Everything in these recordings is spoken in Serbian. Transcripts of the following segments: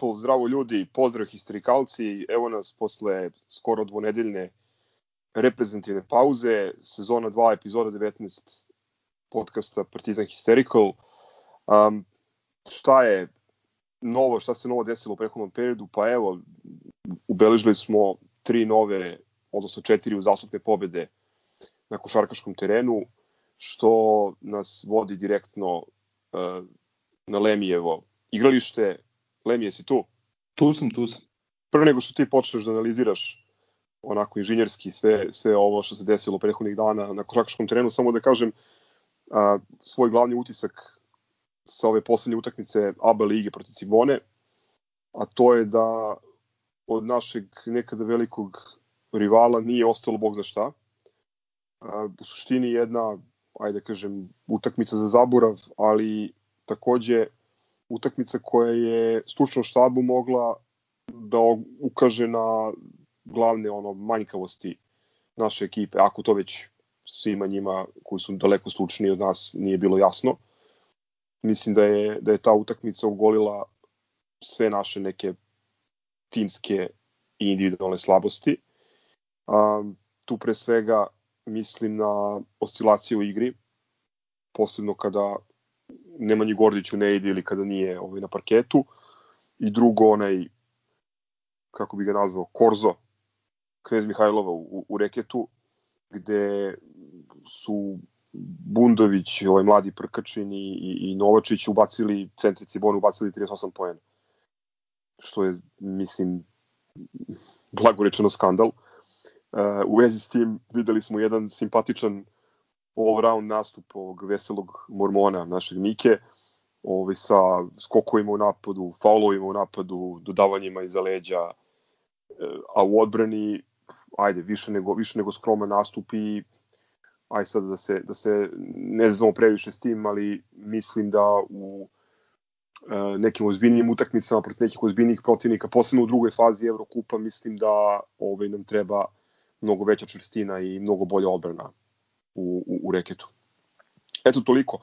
People, zdravo ljudi, pozdrav histerikalci, evo nas posle skoro dvonedeljne reprezentativne pauze, sezona 2, epizoda 19 podcasta Partizan Hysterical. Um, šta je novo, šta se novo desilo u prethodnom periodu? Pa evo, ubeležili smo tri nove, odnosno četiri uzastopne pobede na košarkaškom terenu, što nas vodi direktno uh, na Lemijevo igralište, Lemi, jesi tu? Tu sam, tu sam. Prvo nego što ti počneš da analiziraš onako inženjerski sve, sve ovo što se desilo prethodnih dana na košarkaškom terenu, samo da kažem a, svoj glavni utisak sa ove poslednje utakmice ABA lige protiv Cibone, a to je da od našeg nekada velikog rivala nije ostalo bog za šta. A, u suštini jedna, ajde da kažem, utakmica za zaborav, ali takođe utakmica koja je stručnom štabu mogla da ukaže na glavne ono manjkavosti naše ekipe, ako to već svima njima koji su daleko stručniji od nas nije bilo jasno. Mislim da je, da je ta utakmica ugolila sve naše neke timske i individualne slabosti. Um, tu pre svega mislim na oscilaciju u igri, posebno kada Nemanji Gordiću ne ide ili kada nije ovaj, na parketu. I drugo, onaj, kako bi ga nazvao, Korzo, Knez Mihajlova u, u reketu, gde su Bundović, ovaj mladi Prkačin i, i, i Novačić ubacili, centri Cibona ubacili 38 poena. Što je, mislim, blagorečeno skandal. Uh, u vezi s tim videli smo jedan simpatičan all-round nastup ovog veselog mormona, našeg Mike, ovaj, sa skokovima u napadu, faulovima u napadu, dodavanjima iza leđa, e, a u odbrani, ajde, više nego, više nego skroman nastup i aj sad da se, da se ne znamo previše s tim, ali mislim da u e, nekim ozbiljnijim utakmicama protiv nekih ozbiljnijih protivnika, posebno u drugoj fazi Evrokupa, mislim da ovaj, nam treba mnogo veća čvrstina i mnogo bolja odbrana u, u, u reketu. Eto toliko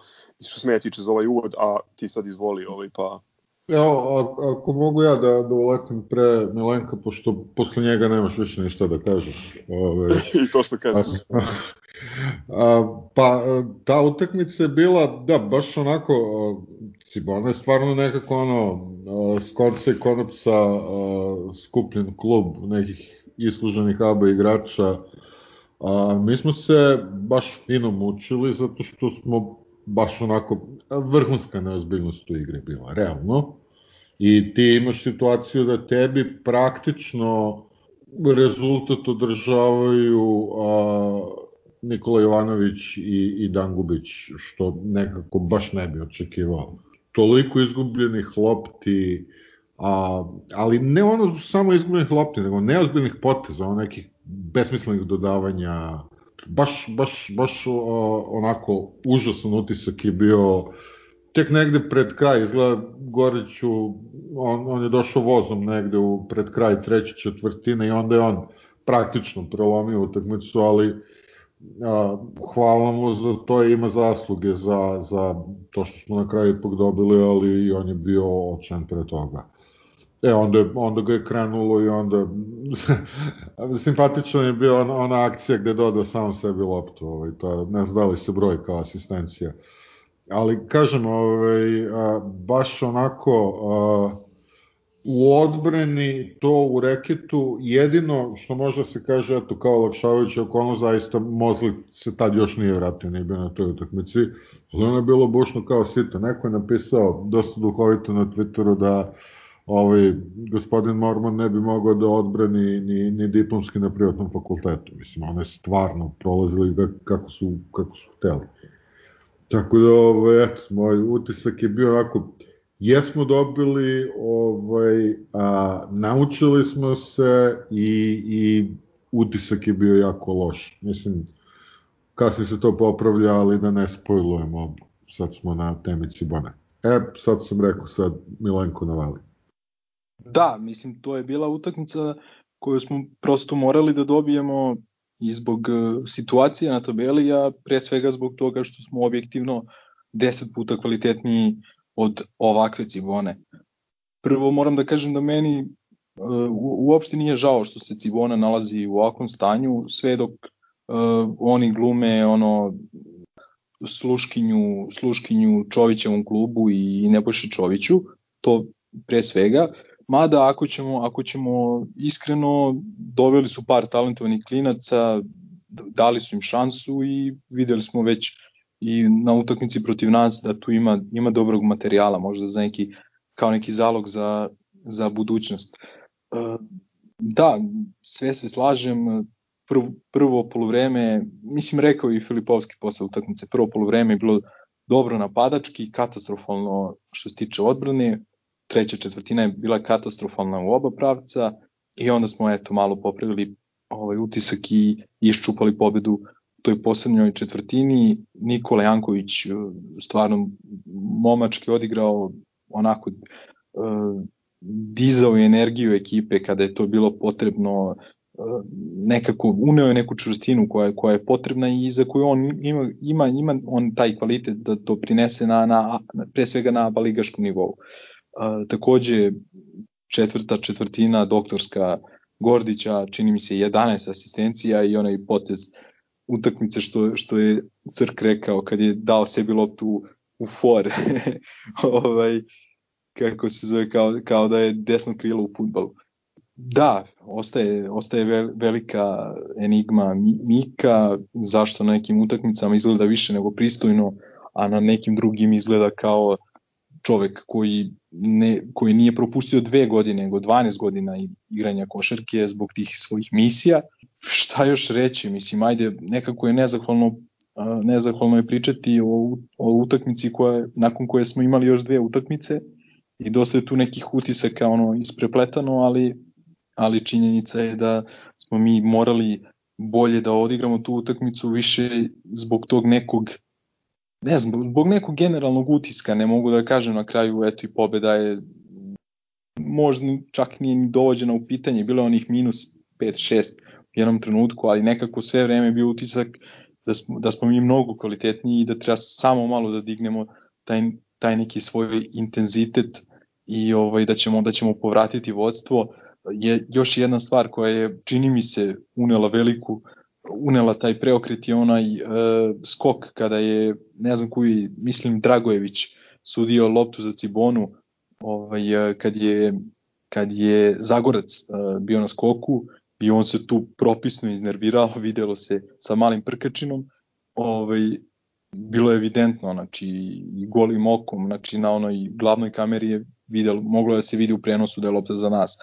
što se mene tiče za ovaj uvod, a ti sad izvoli ovaj pa... Evo, ako mogu ja da, da uletim pre Milenka, pošto posle njega nemaš više ništa da kažeš. Ove, I to što kažeš. A, a, pa, ta utakmica je bila, da, baš onako, Cibona je stvarno nekako ono, s konca i konopca skupljen klub nekih isluženih ABA igrača, A, mi smo se baš fino mučili zato što smo baš onako vrhunska neozbiljnost u igri bila, realno. I ti imaš situaciju da tebi praktično rezultat održavaju a, Nikola Jovanović i, i Dangubić, što nekako baš ne bi očekivao. Toliko izgubljenih lopti, a, ali ne ono samo izgubljenih lopti, nego neozbiljnih poteza, ono nekih besmislenih dodavanja, baš, baš, baš onako užasan utisak je bio tek negde pred kraj, izgleda Goriću, on, on je došao vozom negde u, pred kraj treće četvrtine i onda je on praktično prelomio utakmicu, ali a, hvala mu za to ima zasluge za, za to što smo na kraju ipak dobili, ali i on je bio očan pre toga. E, onda, onda ga je krenulo i onda simpatično je bio ona, ona akcija gde dodao sam sebi loptu, ovaj, to, ne znam da li se broj kao asistencija. Ali, kažem, ovaj, a, baš onako, a, u odbrani to u reketu, jedino što može se kaže, eto, kao olakšavajuća okolnost, zaista Mozli se tad još nije vratio, nije bio na toj utakmici, ali ono je bilo bušno kao sito. Neko je napisao dosta duhovito na Twitteru da ovaj, gospodin Mormon ne bi mogao da odbrani ni, ni diplomski na privatnom fakultetu. Mislim, one stvarno prolazili da, kako su, kako su hteli. Tako da, ovaj, eto, moj utisak je bio onako, jesmo dobili, ovaj, a, naučili smo se i, i utisak je bio jako loš. Mislim, kasnije se to popravlja, ali da ne spojlujemo, sad smo na temici Bone. E, sad sam rekao, sad Milenko navali. Da, mislim, to je bila utakmica koju smo prosto morali da dobijemo i zbog e, situacije na tabeli, a pre svega zbog toga što smo objektivno 10 puta kvalitetniji od ovakve Cibone. prvo moram da kažem da meni uh, uopšte nije žao što se Cibona nalazi u ovakvom stanju, sve dok uh, oni glume ono sluškinju, sluškinju Čovićevom klubu i Nebojše Čoviću, to pre svega, mada ako ćemo, ako ćemo iskreno, doveli su par talentovanih klinaca, dali su im šansu i videli smo već i na utakmici protiv nas da tu ima, ima dobrog materijala, možda za neki, kao neki zalog za, za budućnost. E, da, sve se slažem, prvo, prvo polovreme, mislim rekao i Filipovski posle utakmice, prvo polovreme je bilo dobro napadački, katastrofalno što se tiče odbrane, treća četvrtina je bila katastrofalna u oba pravca i onda smo eto malo popravili ovaj utisak i iščupali pobedu u toj poslednjoj četvrtini. Nikola Janković e, stvarno momački odigrao onako uh, dizao je energiju ekipe kada je to bilo potrebno nekako uneo je neku čvrstinu koja, koja je potrebna i za koju on ima, ima, ima on taj kvalitet da to prinese na, na, pre svega na baligaškom nivou. Uh, takođe, četvrta četvrtina doktorska Gordića, čini mi se 11 asistencija i onaj potez utakmice što, što je Crk rekao kad je dao sebi loptu u for, ovaj, kako se zove, kao, kao da je desno krilo u futbalu. Da, ostaje, ostaje velika enigma Mika, zašto na nekim utakmicama izgleda više nego pristojno, a na nekim drugim izgleda kao čovek koji, ne, koji nije propustio dve godine, nego 12 godina igranja košarke zbog tih svojih misija. Šta još reći, mislim, ajde, nekako je nezahvalno nezahvalno je pričati o, o utakmici koja, nakon koje smo imali još dve utakmice i dosta je tu nekih utisaka ono isprepletano, ali ali činjenica je da smo mi morali bolje da odigramo tu utakmicu više zbog tog nekog ne znam, zbog nekog generalnog utiska, ne mogu da kažem na kraju, eto i pobeda je možda čak nije ni dovođena u pitanje, bilo je onih minus 5-6 u jednom trenutku, ali nekako sve vreme bio utisak da smo, da smo mi mnogo kvalitetniji i da treba samo malo da dignemo taj, taj neki svoj intenzitet i ovaj da ćemo da ćemo povratiti vodstvo. Je još jedna stvar koja je, čini mi se, unela veliku, unela taj preokret je onaj e, skok kada je, ne znam koji, mislim Dragojević sudio loptu za Cibonu, ovaj, e, kad je kad je Zagorac uh, bio na skoku i on se tu propisno iznervirao, videlo se sa malim prkačinom, ovaj, bilo je evidentno, znači i golim okom, znači na onoj glavnoj kameri je videlo, moglo da se vidi u prenosu da je lopta za nas.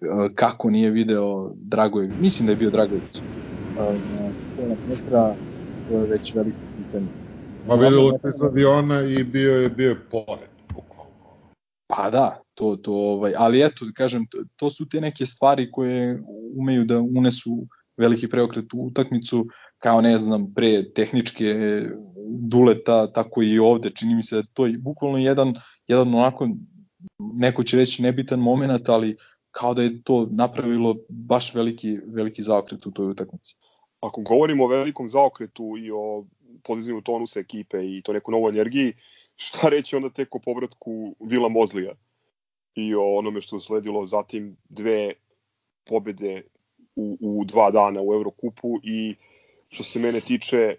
E, kako nije video Dragojević, mislim da je bio Dragojević, e, pola metra, to je već veliko pitanje. Ma videlo se iz aviona i bio je, bio je pored, bukvalno. Pa da, to, to, ovaj, ali eto, kažem, to, to su te neke stvari koje umeju da unesu veliki preokret u utakmicu, kao ne znam, pre tehničke duleta, tako i ovde, čini mi se da to je bukvalno jedan, jedan onako, neko će reći nebitan moment, ali kao da je to napravilo baš veliki, veliki zaokret u toj utakmici. Ako govorimo o velikom zaokretu i o podizanju tonusa ekipe i to neku novu energiji, šta reći onda tek o povratku Vila Mozlija i o onome što je sledilo zatim dve pobede u, u dva dana u Eurokupu i što se mene tiče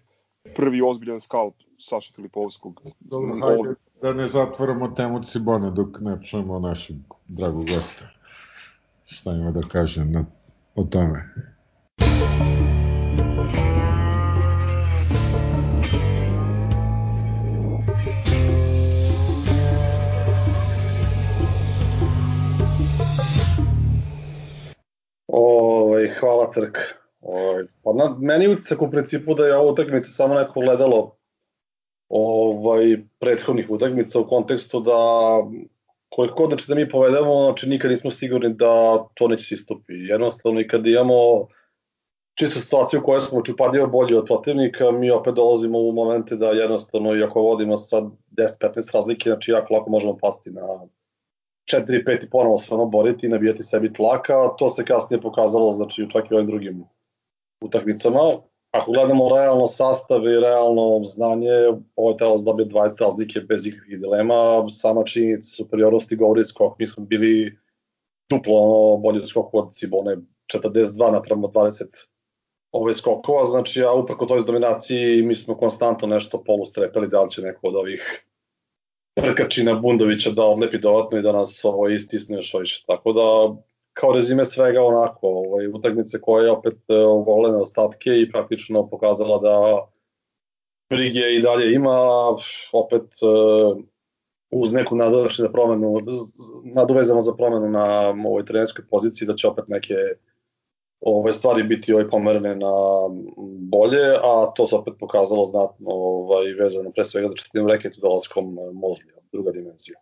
prvi ozbiljan skalp Saša Filipovskog. Dobro, hajde da ne zatvoramo temu Cibone dok ne čujemo našeg dragog gosta šta ima da kažem na, o tome. Ovaj hvala crk. Ovaj pa na meni utisak u principu da je ovo utakmica samo neko gledalo ovaj prethodnih utakmica u kontekstu da koliko god znači da mi povedemo, znači nikad nismo sigurni da to neće se istupi. Jednostavno i kad imamo čistu situaciju koja smo čupadljivo bolji od protivnika, mi opet dolazimo u momente da jednostavno, iako vodimo sad 10-15 razlike, znači jako lako možemo pasti na 4-5 i ponovo se ono boriti i nabijati sebi tlaka, to se kasnije pokazalo znači čak i ovim drugim utakmicama, ako gledamo realno sastav i realno znanje, ovo je trebalo da dobije 20 razlike bez ikakvih dilema, sama činjenica superiornosti govori skok, mi smo bili duplo ono, bolji od skoku od Cibone, 42 napravimo 20 ove skokova, znači a uprko toj dominaciji mi smo konstantno nešto polustrepeli da li će neko od ovih prkačina Bundovića da odlepi dodatno i da nas ovo istisne još više. Tako da kao rezime svega onako, ovaj, utakmice koja je opet e, ogolene ostatke i praktično pokazala da brige i dalje ima, opet e, uz neku nadodašnju za promenu, nadovezano za promenu na ovoj trenerskoj poziciji, da će opet neke ove stvari biti ovaj pomerene na bolje, a to se opet pokazalo znatno ovaj, vezano pre svega za četvrtinu reketu dolaskom Mozlija, druga dimenzija.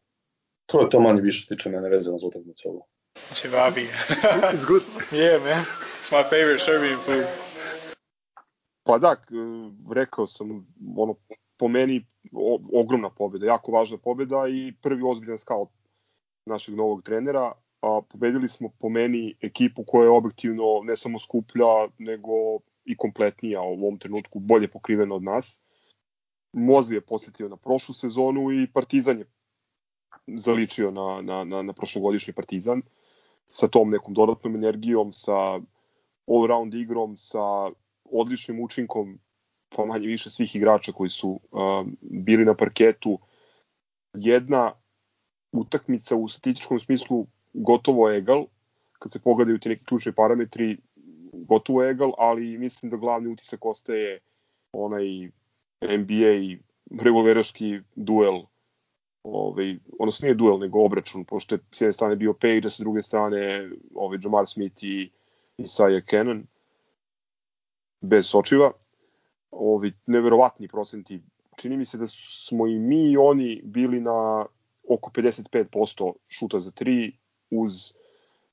To je to manje više tiče mene vezano za utakmicu ovo. Cevabi. It's good. yeah, man. It's my favorite Serbian food. Pa da, rekao sam, ono, po meni o, ogromna pobjeda, jako važna pobjeda i prvi ozbiljan scout našeg novog trenera. A, pobedili smo po meni ekipu koja je objektivno ne samo skuplja, nego i kompletnija u ovom trenutku, bolje pokrivena od nas. Mozli je podsjetio na prošlu sezonu i Partizan je zaličio na, na, na, na prošlogodišnji Partizan sa tom nekom dodatnom energijom, sa all-round igrom, sa odličnim učinkom pa manje više svih igrača koji su uh, bili na parketu. Jedna utakmica u statističkom smislu gotovo egal, kad se pogledaju ti neki ključni parametri, gotovo egal, ali mislim da glavni utisak ostaje onaj NBA revolveraški duel ovaj, odnosno nije duel, nego obračun, pošto je s jedne strane bio Page, a sa druge strane ovaj, Jamar Smith i Isaiah Cannon, bez sočiva. Ovi neverovatni procenti. Čini mi se da smo i mi i oni bili na oko 55% šuta za 3 uz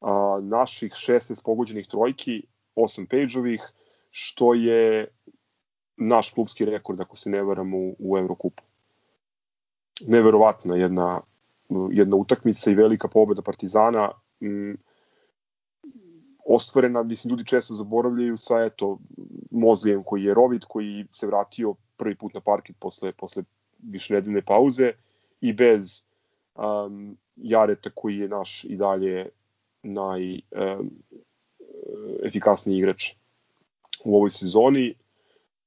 a, naših 16 pogođenih trojki, 8 page-ovih, što je naš klubski rekord, ako se ne varam, u, u Evrokupu neverovatna jedna, jedna utakmica i velika pobeda Partizana. Mm, ostvarena, mislim, ljudi često zaboravljaju sa, eto, Mozlijem koji je rovit, koji se vratio prvi put na parket posle, posle višenedeljne pauze i bez um, Jareta koji je naš i dalje naj um, efikasniji igrač u ovoj sezoni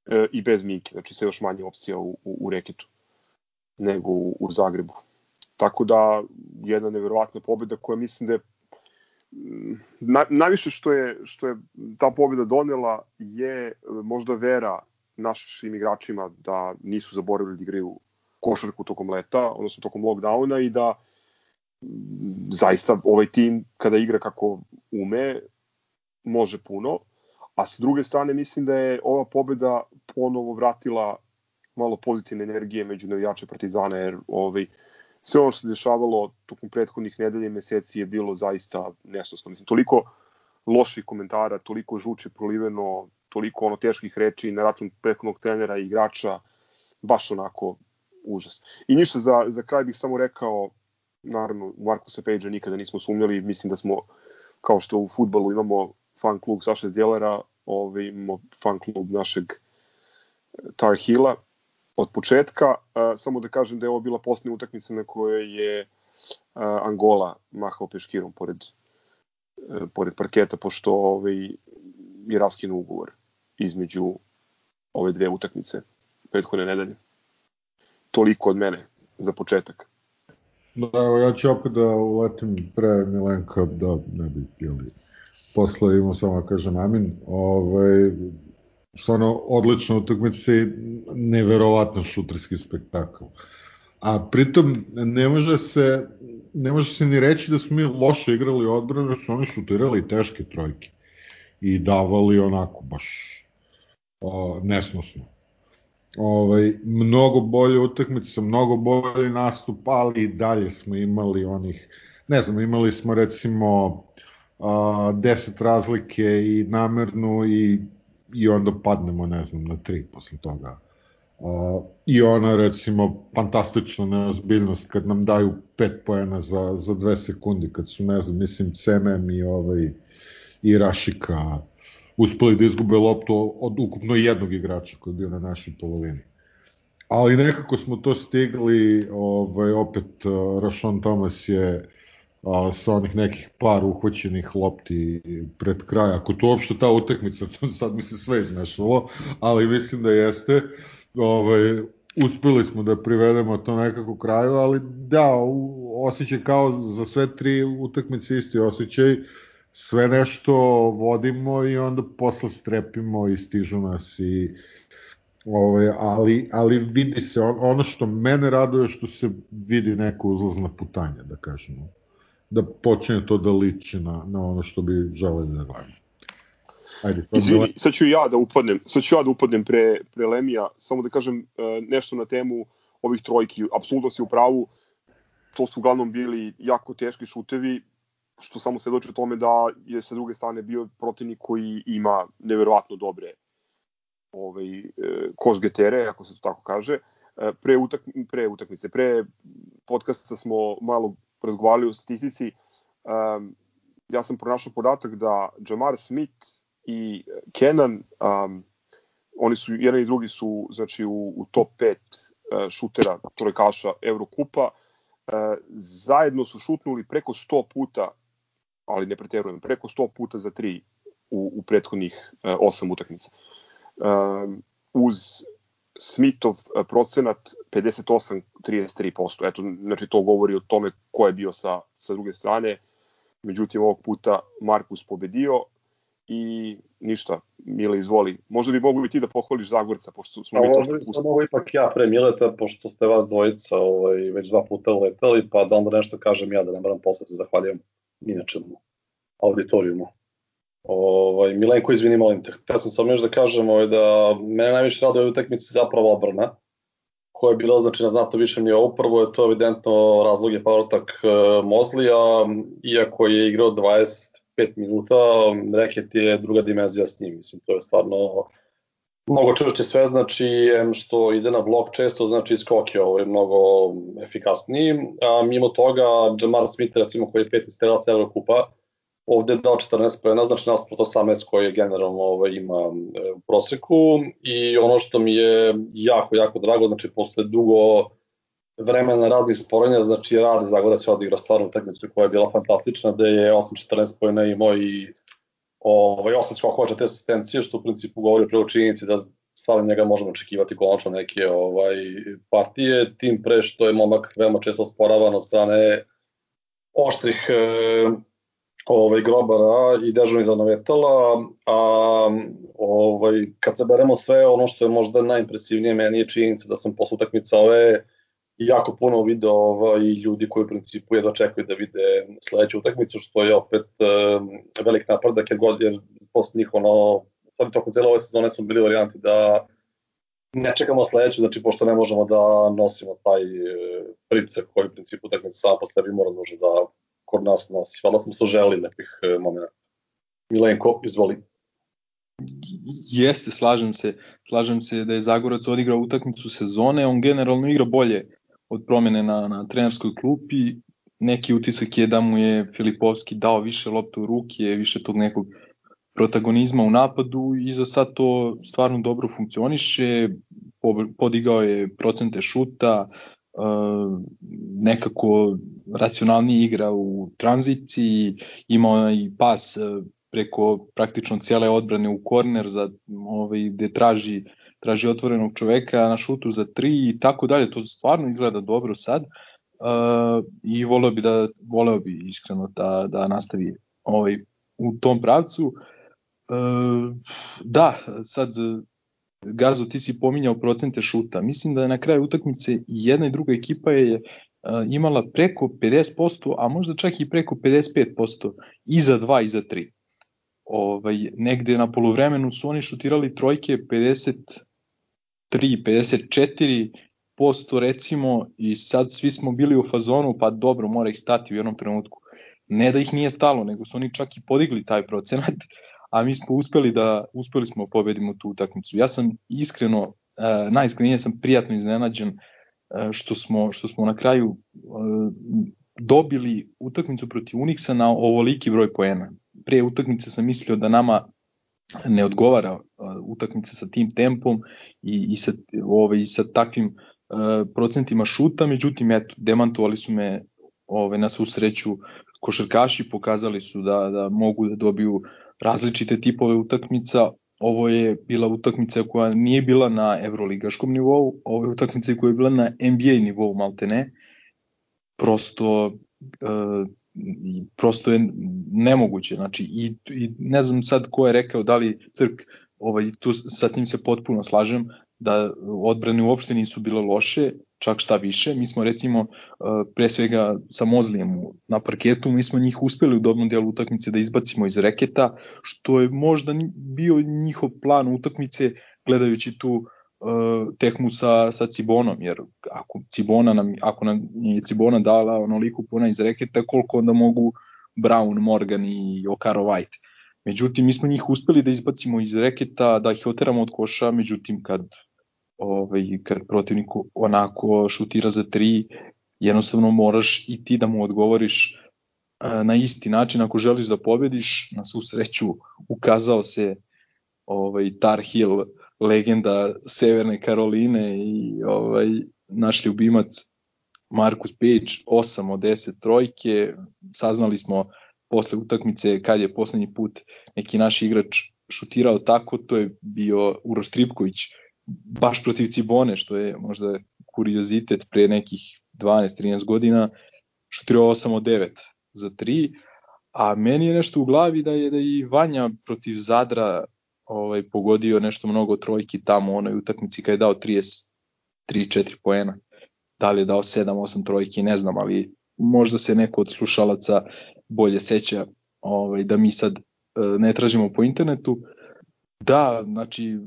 e, i bez Mike, znači sve još manje opcija u, u, u reketu nego u, u Zagrebu. Tako da jedna neverovatna pobeda koja mislim da je mm, na, najviše što je što je ta pobeda donela je možda vera našim igračima da nisu zaboravili da igraju košarku tokom leta, odnosno tokom lockdowna i da mm, zaista ovaj tim kada igra kako ume može puno, a sa druge strane mislim da je ova pobeda ponovo vratila malo pozitivne energije među navijače Partizana, jer ovaj, sve ono što se dešavalo tokom prethodnih nedelja i meseci je bilo zaista nesnosno. Mislim, toliko loših komentara, toliko žuče proliveno, toliko ono teških reči na račun prethodnog trenera i igrača, baš onako užas. I ništa, za, za kraj bih samo rekao, naravno, Markusa Page nikada nismo sumnjali, mislim da smo, kao što u futbalu imamo fan klub Saša Zdjelera, ovaj, imamo fan klub našeg Tar Hila, od početka. Samo da kažem da je ovo bila posljednja utakmica na kojoj je Angola mahao peškirom pored, uh, pored parketa, pošto ovaj, je raskinuo ugovor između ove dve utakmice prethodne nedelje. Toliko od mene za početak. Da, evo, ja ću opet da uletim pre Milenka, da ne bi, jeli, posle imao samo da kažem amin. Ovaj, stvarno odlična utakmica i neverovatno šuterski spektakl. A pritom ne može se ne može se ni reći da smo mi loše igrali odbranu, da su oni šutirali teške trojke i davali onako baš o, nesnosno. Ovaj, mnogo bolje utakmice, mnogo bolji nastup, ali i dalje smo imali onih, ne znam, imali smo recimo a, 10 razlike i namernu i i onda padnemo, ne znam, na tri posle toga. Uh, I ona, recimo, fantastična neozbiljnost kad nam daju pet poena za, za dve sekundi, kad su, ne znam, mislim, CMM i, ovaj, i Rašika uspeli da izgube loptu od ukupno jednog igrača koji je bio na našoj polovini. Ali nekako smo to stigli, ovaj, opet Rashon Thomas je a, sa onih nekih par uhvaćenih lopti pred kraj, ako to uopšte ta utakmica, to sad mi se sve izmešalo, ali mislim da jeste, ovaj, uspeli smo da privedemo to nekako kraju, ali da, osjećaj kao za sve tri utakmice isti osjećaj, sve nešto vodimo i onda posle strepimo i stižu nas i Ove, ali, ali vidi se, ono što mene raduje što se vidi neko uzlazna putanja, da kažemo. Da počne to da liči na, na ono što bi želeli da gledamo. Ajde, sad, Izvini, sad ću ja da upadnem, sad ću ja da upadnem pre, pre Lemija, samo da kažem uh, nešto na temu ovih trojki. Apsolutno si u pravu, to su uglavnom bili jako teški šutevi, što samo se doče tome da je sa druge strane bio protivnik koji ima neverovatno dobre ovaj, e, koš getere, ako se to tako kaže. E, pre, utak, pre utakmice, pre podcasta smo malo razgovarali o statistici. Um, ja sam pronašao podatak da Jamar Smith i Kenan, um, oni su, jedan i drugi su znači, u, u top 5 uh, šutera trojkaša Evrokupa. Uh, zajedno su šutnuli preko 100 puta, ali ne preterujem, preko 100 puta za 3 u, u prethodnih uh, 8 utakmica. Uh, uz Smithov procenat 58-33%. Eto, znači to govori o tome ko je bio sa, sa druge strane. Međutim, ovog puta Markus pobedio i ništa, Mile izvoli. Možda bi mogu i ti da pohvališ Zagorca, pošto smo mi to... Možda sam mogu ipak ja pre Mileta, pošto ste vas dvojica ovaj, već dva puta uletali, pa da onda nešto kažem ja, da ne moram posle se zahvaljujem inače auditorijumu. Ovaj, Milenko, izvini, molim te. Htio sam samo još da kažem ovaj, da mene najviše raduje utakmici zapravo odbrana, koja je bila znači na znatno višem nivou. Prvo je to evidentno razlog je povratak e, Mozlija, iako je igrao 25 minuta, reket je druga dimenzija s njim. Mislim, to je stvarno mnogo čvršće sve, znači što ide na blok često, znači skok je ovaj, mnogo efikasniji. A mimo toga, Jamar Smith, recimo, koji je peti strelac Evrokupa, ovde dao 14 pojena, znači nasprot 18 koje generalno ovaj, ima e, u proseku i ono što mi je jako, jako drago, znači posle dugo vremena raznih sporenja, znači rad Zagorac je odigrao stvarno utakmicu koja je bila fantastična, da je 8-14 pojena imao i ovaj, 8 skokova, 4 asistencije, što u principu govori prvo činjenici da stvarno njega možemo očekivati konačno neke ovaj, partije, tim pre što je momak veoma često sporavan od strane oštrih e, ovaj, grobara i dežurnih zanovetala, a ovaj, kad se beremo sve, ono što je možda najimpresivnije meni je činjenica da sam posle utakmice ove jako puno video ovaj, ljudi koji u principu jedva čekaju da vide sledeću utakmicu, što je opet um, velik napredak, jer, god, jer posle njih ono, sad tokom cijela ove sezone smo bili varijanti da ne čekamo sledeću, znači pošto ne možemo da nosimo taj e, pricak koji u principu utakmica sama po sebi mora nužno da kod nas nosi. Hvala smo se želi lepih e, momenta. Milenko, izvoli. Jeste, slažem se. Slažem se da je Zagorac odigrao utakmicu sezone, on generalno igra bolje od promene na, na trenerskoj klupi. Neki utisak je da mu je Filipovski dao više lopte u ruke, više tog nekog protagonizma u napadu i za sad to stvarno dobro funkcioniše, podigao je procente šuta, nekako racionalniji igra u tranziciji, ima i pas preko praktično cijele odbrane u korner za ovaj gde traži traži otvorenog čoveka na šutu za tri i tako dalje, to stvarno izgleda dobro sad. Uh, i voleo bi da voleo bi iskreno da da nastavi ovaj u tom pravcu. Uh, da, sad Gazo, ti si pominjao procente šuta. Mislim da je na kraju utakmice jedna i druga ekipa je imala preko 50%, a možda čak i preko 55% i za 2 i za 3. Ovaj, negde na polovremenu su oni šutirali trojke 53, 54 posto recimo i sad svi smo bili u fazonu pa dobro mora ih stati u jednom trenutku. Ne da ih nije stalo, nego su oni čak i podigli taj procenat, a mi smo uspeli da uspeli smo da pobedimo tu utakmicu. Ja sam iskreno uh, najiskrenije sam prijatno iznenađen uh, što smo što smo na kraju uh, dobili utakmicu protiv Unixa na ovoliki broj poena. Pre utakmice sam mislio da nama ne odgovara utakmica sa tim tempom i, i, sa, ovaj, i sa takvim uh, procentima šuta, međutim, eto, demantovali su me ovaj, na svu sreću košarkaši, pokazali su da, da mogu da dobiju različite tipove utakmica, ovo je bila utakmica koja nije bila na evroligaškom nivou, ovo je utakmica koja je bila na NBA nivou, malte ne. Prosto, uh, prosto je nemoguće. Znači, i, i ne znam sad ko je rekao da li Crk, ovaj, tu sa tim se potpuno slažem, da odbrane uopšte nisu bile loše, čak šta više. Mi smo recimo uh, pre svega sa Mozlijem na parketu, mi smo njih uspeli u dobnom delu utakmice da izbacimo iz reketa, što je možda bio njihov plan utakmice gledajući tu uh, tekmu sa, sa Cibonom, jer ako Cibona nam, ako nam je Cibona dala onoliko puna iz reketa, koliko onda mogu Brown, Morgan i Okaro White. Međutim, mi smo njih uspeli da izbacimo iz reketa, da ih oteramo od koša, međutim, kad ovaj, kad protivnik onako šutira za tri, jednostavno moraš i ti da mu odgovoriš na isti način ako želiš da pobediš. Na svu sreću ukazao se ovaj, Tar Hill, legenda Severne Karoline i ovaj, naš ljubimac Markus Page, 8 od 10 trojke. Saznali smo posle utakmice kad je poslednji put neki naš igrač šutirao tako, to je bio Uroš Tripković, baš protiv Cibone, što je možda kuriozitet pre nekih 12-13 godina, šutirao 8 od 9 za 3, a meni je nešto u glavi da je da i Vanja protiv Zadra ovaj pogodio nešto mnogo trojki tamo u onoj utakmici kad je dao 33-4 poena. Da li je dao 7-8 trojki, ne znam, ali možda se neko od slušalaca bolje seća ovaj, da mi sad eh, ne tražimo po internetu. Da, znači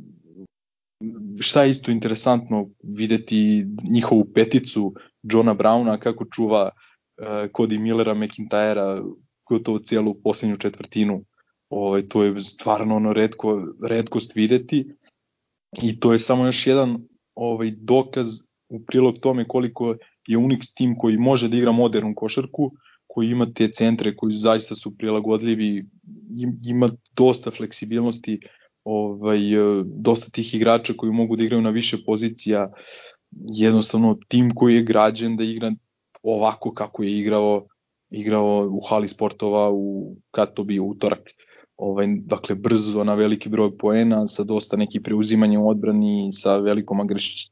šta je isto interesantno videti njihovu peticu Johna Browna kako čuva uh, Cody Millera, McIntyra gotovo cijelu poslednju četvrtinu. Ovaj, to je stvarno ono redko, redkost videti i to je samo još jedan ovaj dokaz u prilog tome koliko je Unix tim koji može da igra modernu košarku, koji ima te centre koji zaista su prilagodljivi, ima dosta fleksibilnosti ovaj, e, dosta tih igrača koji mogu da igraju na više pozicija, jednostavno tim koji je građen da igra ovako kako je igrao igrao u hali sportova u kad to bio utorak. Ovaj, dakle brzo na veliki broj poena sa dosta neki u odbrani sa velikom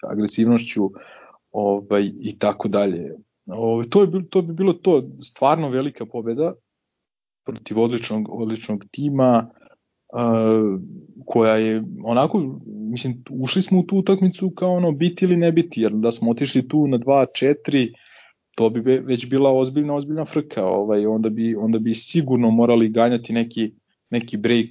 agresivnošću ovaj, i tako dalje. Ovaj, to, je, to bi bilo to. Stvarno velika pobeda protiv odličnog, odličnog tima koja je onako, mislim, ušli smo u tu utakmicu kao ono biti ili ne biti, jer da smo otišli tu na 2-4, to bi već bila ozbiljna, ozbiljna frka, ovaj, onda, bi, onda bi sigurno morali ganjati neki, neki break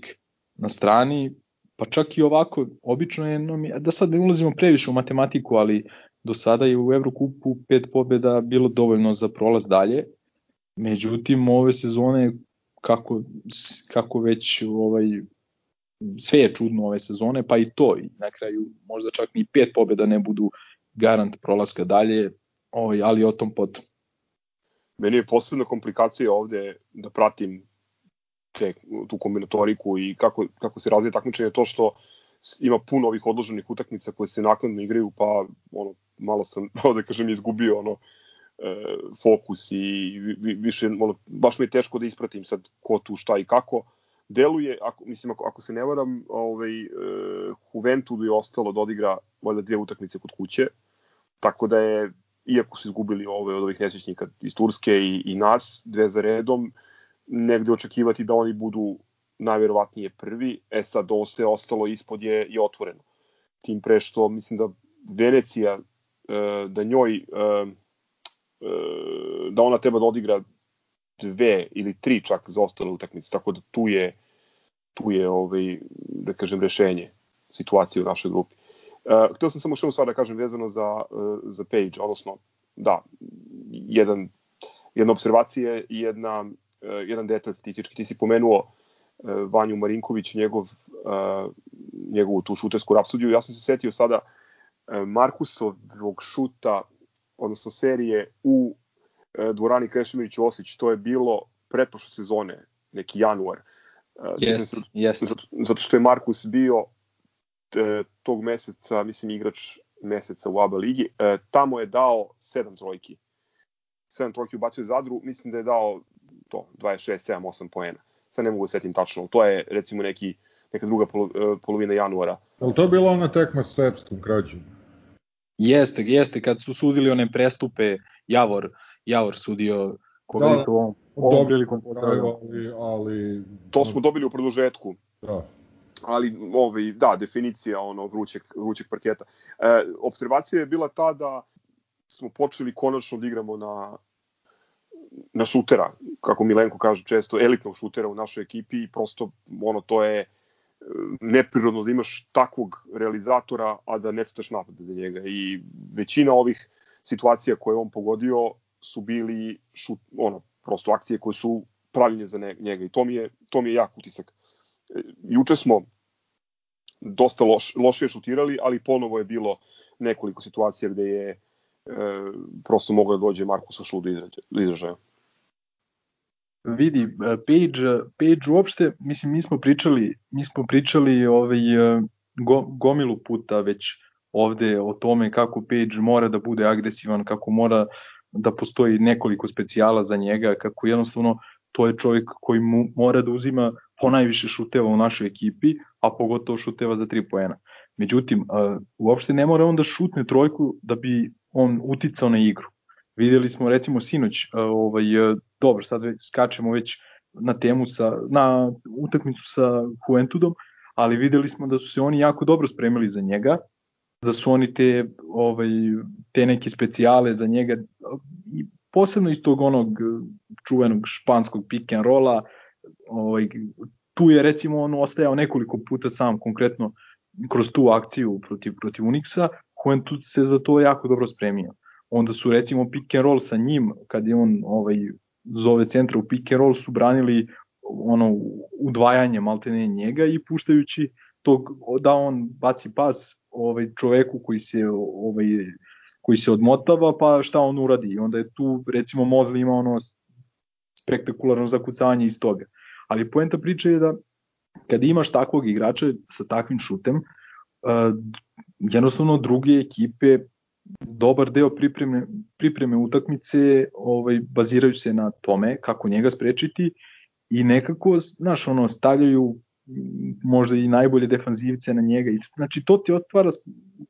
na strani, pa čak i ovako, obično je, da sad ne ulazimo previše u matematiku, ali do sada je u Evrokupu pet pobjeda bilo dovoljno za prolaz dalje, međutim ove sezone kako, kako već ovaj, sve je čudno ove sezone, pa i to, i na kraju možda čak ni pet pobjeda ne budu garant prolaska dalje, ovaj, ali o tom potom. Meni je posebna komplikacija ovde da pratim te, tu kombinatoriku i kako, kako se razvija takmičenje, to što ima puno ovih odloženih utakmica koje se naknadno igraju, pa ono, malo sam, da kažem, izgubio ono, e, fokus i više, ono, baš mi je teško da ispratim sad ko tu šta i kako deluje, ako, mislim, ako, ako se ne varam, ovaj, e, Juventudu je ostalo da odigra valjda dvije utakmice kod kuće, tako da je, iako su izgubili ove od ovih nesrećnika iz Turske i, i nas, dve za redom, negde očekivati da oni budu najverovatnije prvi, e sad ovo sve ostalo ispod je, je otvoreno. Tim pre što mislim da Venecija, e, da njoj, e, da ona treba da odigra dve ili tri čak za ostale utakmice, tako da tu je tu je ovaj, da kažem rešenje situacije u našoj grupi. Uh, htio sam samo što stvar da kažem vezano za, uh, za Page, odnosno da, jedan, jedna observacija i jedna, uh, jedan detalj statistički. Ti si pomenuo uh, Vanju Marinković, njegov, uh, njegovu tu šutersku rapsodiju. Ja sam se setio sada Markusovog šuta, odnosno serije u dvorani Krešimić Osić, to je bilo pretpošle sezone, neki januar. Yes, yes. Zato, zato što je Markus bio e, tog meseca, mislim, igrač meseca u ABA ligi, e, tamo je dao sedam trojki. Sedam trojki ubacio Zadru, mislim da je dao to, 26, 7, 8 poena. Sad ne mogu da setim tačno, to je recimo neki, neka druga polo, e, polovina januara. Je to bila ona tekma s Srpskom krađom? Jeste, jeste, kad su sudili one prestupe, Javor, Javor sudio koga da, isto ovom, ovom prilikom pozdravljamo. Ali, ali... To smo dobili u produžetku. Da ali ovaj, da, definicija ono vrućeg, vrućeg parketa. E, observacija je bila ta da smo počeli konačno da igramo na, na šutera, kako Milenko kaže često, elitnog šutera u našoj ekipi i prosto ono to je e, neprirodno da imaš takvog realizatora, a da ne citaš napad za njega. I većina ovih situacija koje on pogodio su bili šut, ono, prosto akcije koje su pravljenje za njega i to mi je, to mi je jak utisak. E, juče smo dosta loš, lošije šutirali, ali ponovo je bilo nekoliko situacija gde je e, prosto moglo da dođe Markusa Šu do izražaja. Vidi, e, Page, Page uopšte, mislim, mi smo pričali, mi smo pričali ovaj, e, go, gomilu puta već ovde o tome kako Page mora da bude agresivan, kako mora da postoji nekoliko specijala za njega, kako jednostavno to je čovjek koji mu mora da uzima ponajviše šuteva u našoj ekipi, a pogotovo šuteva za 3 poena. Međutim, uopšte ne mora on da šutne trojku da bi on uticao na igru. Videli smo recimo sinoć, ovaj, dobro, sad već skačemo već na temu sa, na utakmicu sa Juventusom, ali videli smo da su se oni jako dobro spremili za njega, da su oni te, ovaj, te neke specijale za njega, posebno iz tog onog čuvenog španskog pick and rolla, ovaj, tu je recimo on ostajao nekoliko puta sam konkretno kroz tu akciju protiv, protiv Unixa, tu se za to jako dobro spremio. Onda su recimo pick and roll sa njim, kad je on ovaj, zove centra u pick and roll, su branili ono udvajanje maltene njega i puštajući tog da on baci pas ovaj čoveku koji se ovaj koji se odmotava pa šta on uradi? I onda je tu recimo Mozli ima ono spektakularno zakucavanje iz toga. Ali poenta priče je da kada imaš takvog igrača sa takvim šutem, uh, jednostavno druge ekipe dobar deo pripreme, pripreme utakmice ovaj, baziraju se na tome kako njega sprečiti i nekako, znaš, ono, stavljaju možda i najbolje defanzivce na njega. I, znači, to ti otvara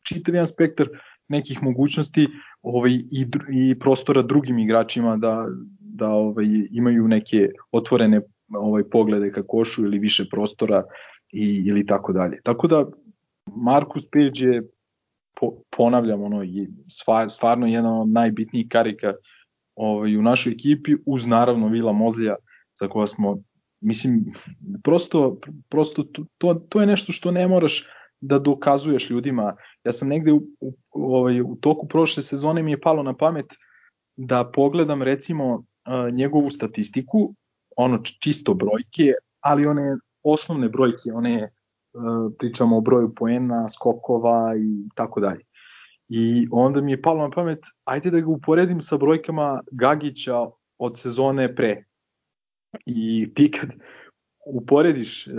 čitav jedan spektar nekih mogućnosti ovaj, i, i prostora drugim igračima da, da ovaj, imaju neke otvorene ovaj poglede ka košu ili više prostora i ili tako dalje. Tako da Markus Page je po, ponavljam ono i stvarno jedan od najbitnijih karika ovaj u našoj ekipi uz naravno Vila Mozlija za koga smo mislim prosto prosto to, to, je nešto što ne moraš da dokazuješ ljudima. Ja sam negde u, u, ovaj, u toku prošle sezone mi je palo na pamet da pogledam recimo njegovu statistiku ono čisto brojke, ali one osnovne brojke, one e, pričamo o broju poena, skokova i tako dalje. I onda mi je palo na pamet, ajde da ga uporedim sa brojkama Gagića od sezone pre. I ti kad uporediš e,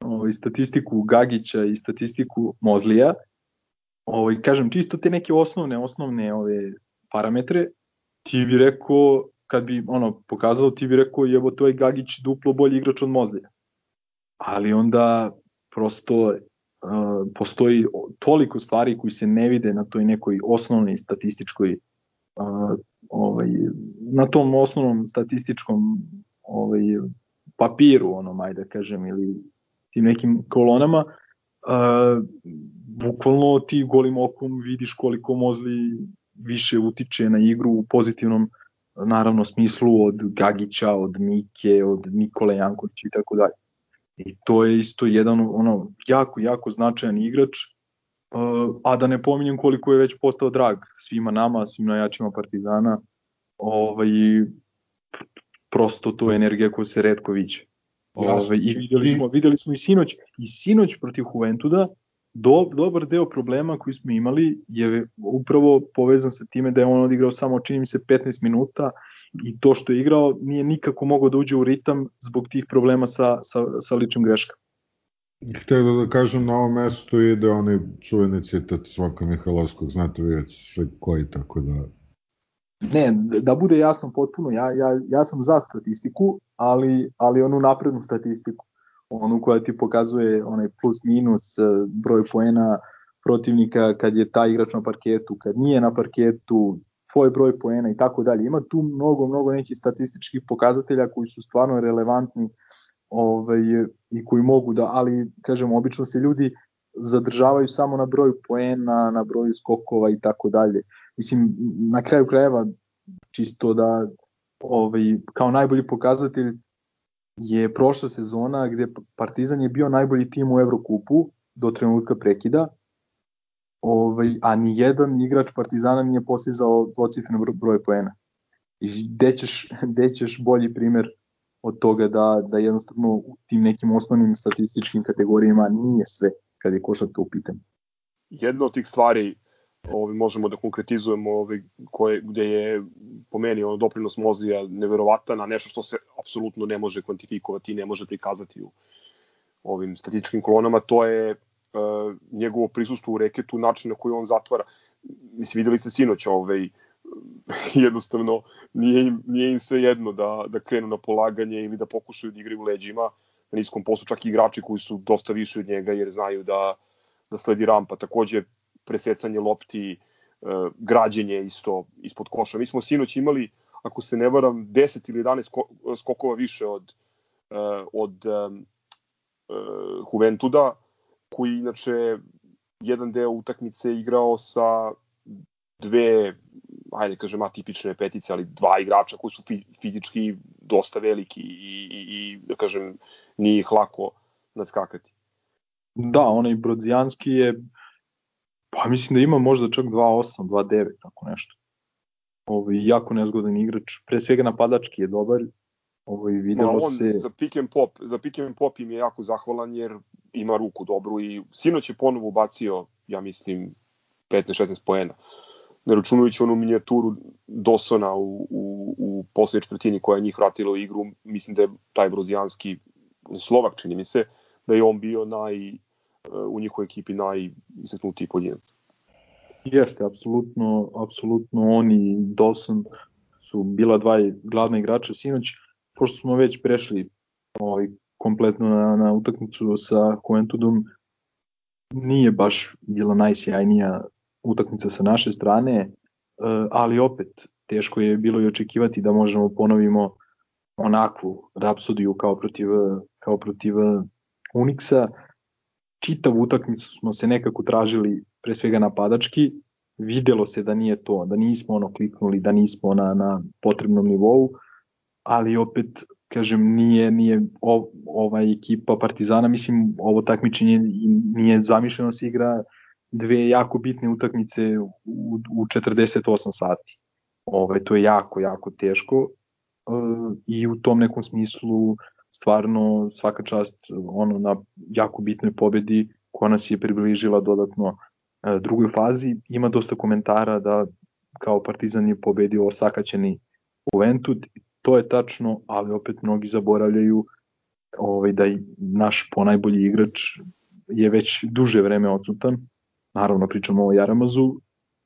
ovaj, statistiku Gagića i statistiku Mozlija, ovaj, kažem, čisto te neke osnovne, osnovne ove parametre, ti bi rekao kad bi ono pokazao ti bi rekao jebo to je Gagić duplo bolji igrač od Mozlija. Ali onda prosto uh, postoji toliko stvari koji se ne vide na toj nekoj osnovnoj statističkoj ovaj, na tom osnovnom statističkom ovaj, papiru, ono, ajde da kažem, ili tim nekim kolonama, uh, bukvalno ti golim okom vidiš koliko Mozli više utiče na igru u pozitivnom naravno smislu od Gagića, od Mike, od Nikole Jankovića i tako dalje. I to je isto jedan ono jako, jako značajan igrač, a da ne pominjem koliko je već postao drag svima nama, svim najjačima Partizana, ovaj, prosto to je energija koja se redko viđe. Ovaj, I videli smo, videli smo i sinoć, i sinoć protiv Juventuda, do, dobar deo problema koji smo imali je upravo povezan sa time da je on odigrao samo, čini mi se, 15 minuta i to što je igrao nije nikako mogao da uđe u ritam zbog tih problema sa, sa, sa ličnim greškama. Htio da, da kažem na ovom mestu ide onaj čuveni citat Svoka Mihajlovskog, znate vi već sve koji, tako da... Ne, da bude jasno potpuno, ja, ja, ja sam za statistiku, ali, ali onu naprednu statistiku, onu koja ti pokazuje onaj plus minus, e, broj poena protivnika kad je taj igrač na parketu, kad nije na parketu, tvoj broj poena i tako dalje. Ima tu mnogo, mnogo nekih statističkih pokazatelja koji su stvarno relevantni ovaj, i koji mogu da, ali kažem, obično se ljudi zadržavaju samo na broju poena, na broju skokova i tako dalje. Mislim, na kraju krajeva, čisto da ovaj, kao najbolji pokazatelj je prošla sezona gde Partizan je bio najbolji tim u Evrokupu do trenutka prekida, ovaj, a ni jedan igrač Partizana nije postizao dvocifren broj poena. I gde ćeš, gde ćeš bolji primer od toga da, da jednostavno u tim nekim osnovnim statističkim kategorijama nije sve kad je košarka u pitanju. Jedna od tih stvari ovaj, možemo da konkretizujemo ovaj, koje, gde je po meni ono, doprinos Mozlija neverovatan, a nešto što se apsolutno ne može kvantifikovati i ne može prikazati u ovim statističkim kolonama, to je uh, njegovo prisustvo u reketu, način na koji on zatvara. Mislim, videli ste sinoć ovaj, jednostavno nije im, nije im sve jedno da, da krenu na polaganje ili da pokušaju da igraju leđima na niskom poslu, čak i igrači koji su dosta više od njega jer znaju da, da sledi rampa. Takođe, presecanje lopti, uh, građenje isto ispod koša. Mi smo sinoć imali, ako se ne varam, 10 ili 11 skokova više od, uh, od uh, Juventuda, koji inače jedan deo utakmice igrao sa dve, ajde kažem, atipične petice, ali dva igrača koji su fizički dosta veliki i, i, i da kažem, nije ih lako nadskakati. Da, onaj Brodzijanski je, pa mislim da ima možda čak 2.8, 2.9, tako nešto. Ovo, jako nezgodan igrač, pre svega napadački je dobar, Ovo i videlo Ma on se... za pick and pop, za pick and pop im je jako zahvalan jer ima ruku dobru i sinoć je ponovo ubacio, ja mislim, 15-16 poena. Ne računajući onu minijaturu Dosona u, u, u poslednje četvrtini koja je njih vratila u igru, mislim da je taj brozijanski Slovak, čini mi se, da je on bio naj, u njihovoj ekipi najistaknutiji pojedinac. Jeste, apsolutno, apsolutno on i Dawson su bila dva glavna igrača sinoć pošto smo već prešli ovaj, kompletno na, na utakmicu sa Juventusom, nije baš bila najsjajnija utakmica sa naše strane, e, ali opet teško je bilo i očekivati da možemo ponovimo onakvu rapsodiju kao protiv, kao protiv Unixa. Čitavu utakmicu smo se nekako tražili pre svega napadački, videlo se da nije to, da nismo ono kliknuli, da nismo na, na potrebnom nivou, ali opet kažem nije nije ov, ova ekipa Partizana mislim ovo takmičenje nije zamišljeno da se igra dve jako bitne utakmice u, u 48 sati. Ovaj to je jako jako teško uh, i u tom nekom smislu stvarno svaka čast ono na jako bitnoj pobedi koja nas je približila dodatno uh, drugoj fazi. Ima dosta komentara da kao Partizan je pobedio osakaćeni Juventud to je tačno, ali opet mnogi zaboravljaju ovaj, da i naš ponajbolji igrač je već duže vreme odsutan. Naravno pričamo o Jaramazu,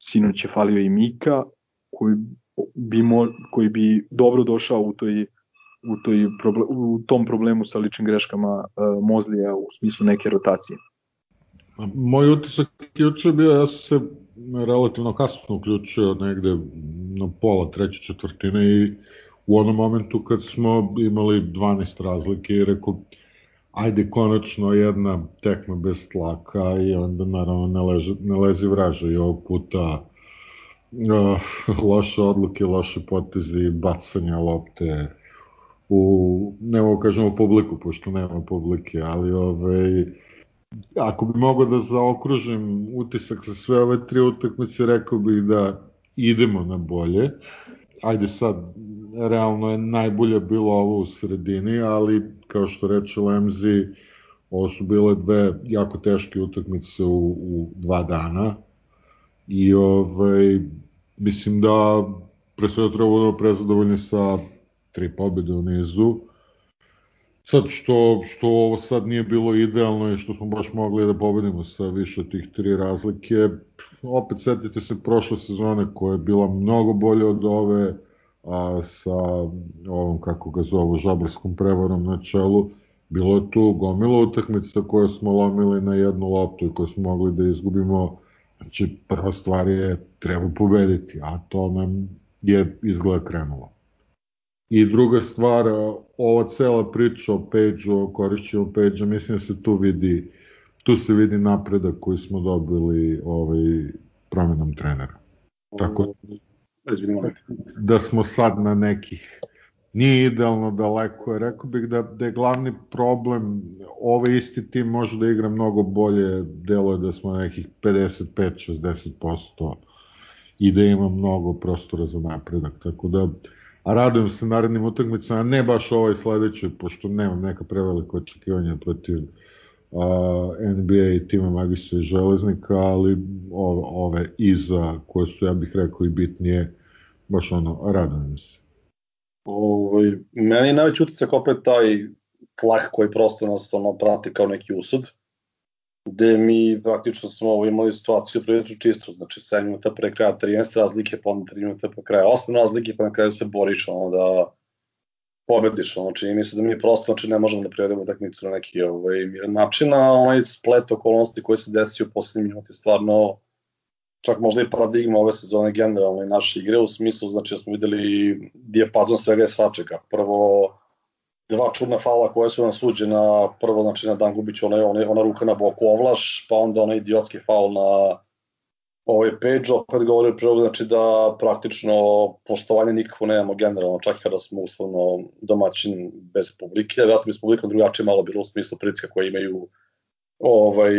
sinoć je falio i Mika, koji bi, mo, koji bi dobro došao u toj u, toj problem, u tom problemu sa ličnim greškama uh, Mozlija u smislu neke rotacije. Moj utisak juče bio, ja sam se relativno kasno uključio negde na pola treće četvrtine i u onom momentu kad smo imali 12 razlike i rekao ajde konačno jedna tekma bez tlaka i onda naravno ne, leže, ne lezi vraža i ovog puta uh, loše odluke, loše potezi, bacanja lopte u, ne mogu kažemo publiku, pošto nema publike, ali ovaj, ako bi mogao da zaokružim utisak sa sve ove tri utakmice, rekao bih da idemo na bolje. Ajde sad, realno je najbolje bilo ovo u sredini, ali kao što reče Lemzi, ovo su bile dve jako teške utakmice u, u dva dana. I ovaj, mislim da pre svega treba budemo prezadovoljni sa tri pobjede u nizu. Sad što, što ovo sad nije bilo idealno i što smo baš mogli da pobedimo sa više od tih tri razlike, opet setite se prošle sezone koja je bila mnogo bolje od ove, a sa ovom, kako ga zovu, žabarskom prevarom na čelu, bilo je tu gomilo utakmica koje smo lomili na jednu loptu i koje smo mogli da izgubimo. Znači, prva stvar je treba pobediti, a to nam je izgleda krenulo. I druga stvar, ova cela priča o Page-u, o korišćenju Page-a, mislim da se tu vidi, tu se vidi napredak koji smo dobili ovaj, promenom trenera. Tako da smo sad na nekih nije idealno daleko, je. Rekao bih da, da je glavni problem, ovaj isti tim može da igra mnogo bolje, delo je da smo na nekih 55-60% i da ima mnogo prostora za napredak, tako da a radujem se narednim utakmicama, ne baš ovaj sledeći, pošto nemam neka prevelika očekivanja protiv a, NBA tima Magisa i Železnika, ali ove, ove iza koje su, ja bih rekao, i bitnije, baš ono, radujem se. Ovaj, meni je najveći utisak opet taj tlak koji prosto nas ono, prati kao neki usud, gde mi praktično smo imali situaciju prilično čisto, znači 7 minuta pre kraja 13 razlike, pa onda 3 minuta pre kraja 8 razlike, pa na kraju se boriš ono da pobediš, ono, čini mi se da mi prosto znači, ne možemo da privedemo utakmicu na neki ovaj, miran način, a onaj splet okolnosti koji se desio u poslednjim minuti stvarno čak možda i paradigma ove sezone generalno i naše igre u smislu znači da smo videli dijapazon svega i svačega. Prvo dva čudna fala koje su nam suđena, prvo znači na Dangubić ona, ona, ona ruka na boku ovlaš, pa onda onaj idiotski faul na ovaj page, opet govori prvo znači da praktično poštovanje nikako nemamo generalno, čak kada smo uslovno domaćin bez publike, vjerojatno bi s publikom drugačije malo bilo u smislu pritiska koje imaju ovaj,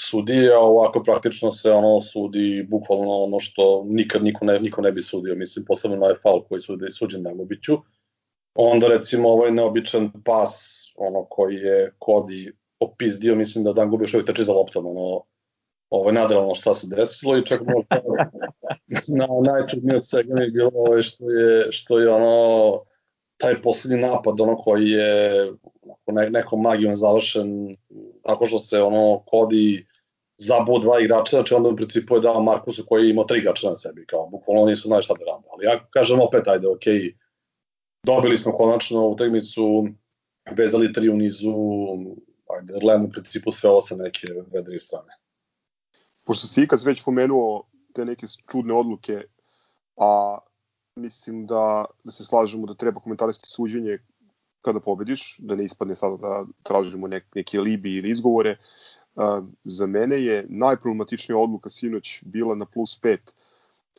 sudije, a ovako praktično se ono sudi bukvalno ono što nikad niko ne, niko ne bi sudio, mislim posebno na ovaj faul koji sudi, suđen Dangubiću. Onda recimo ovaj neobičan pas ono koji je Kodi opizdio, mislim da Dangubi još uvijek trči za loptom, ono ovaj, nadralno šta se desilo i čak možda na, najčudnije od svega mi je bilo ovaj, što je, što je ono taj poslednji napad ono koji je ne, nekom magijom završen tako što se ono Kodi zabuo dva igrača, znači onda u principu je dao Markusu koji je imao tri igrača na sebi, kao bukvalno nisu znali šta da rade. Ali ja kažem opet, ajde, ok, dobili smo konačno utakmicu, vezali tri u nizu, ajde, gledamo u principu sve ovo sa neke vedrije strane. Pošto si ikad već pomenuo te neke čudne odluke, a mislim da, da se slažemo da treba komentarisati suđenje kada pobediš, da ne ispadne sada da tražimo nek, neke alibi ili izgovore. Uh, za mene je najproblematičnija odluka sinoć bila na plus 5, uh,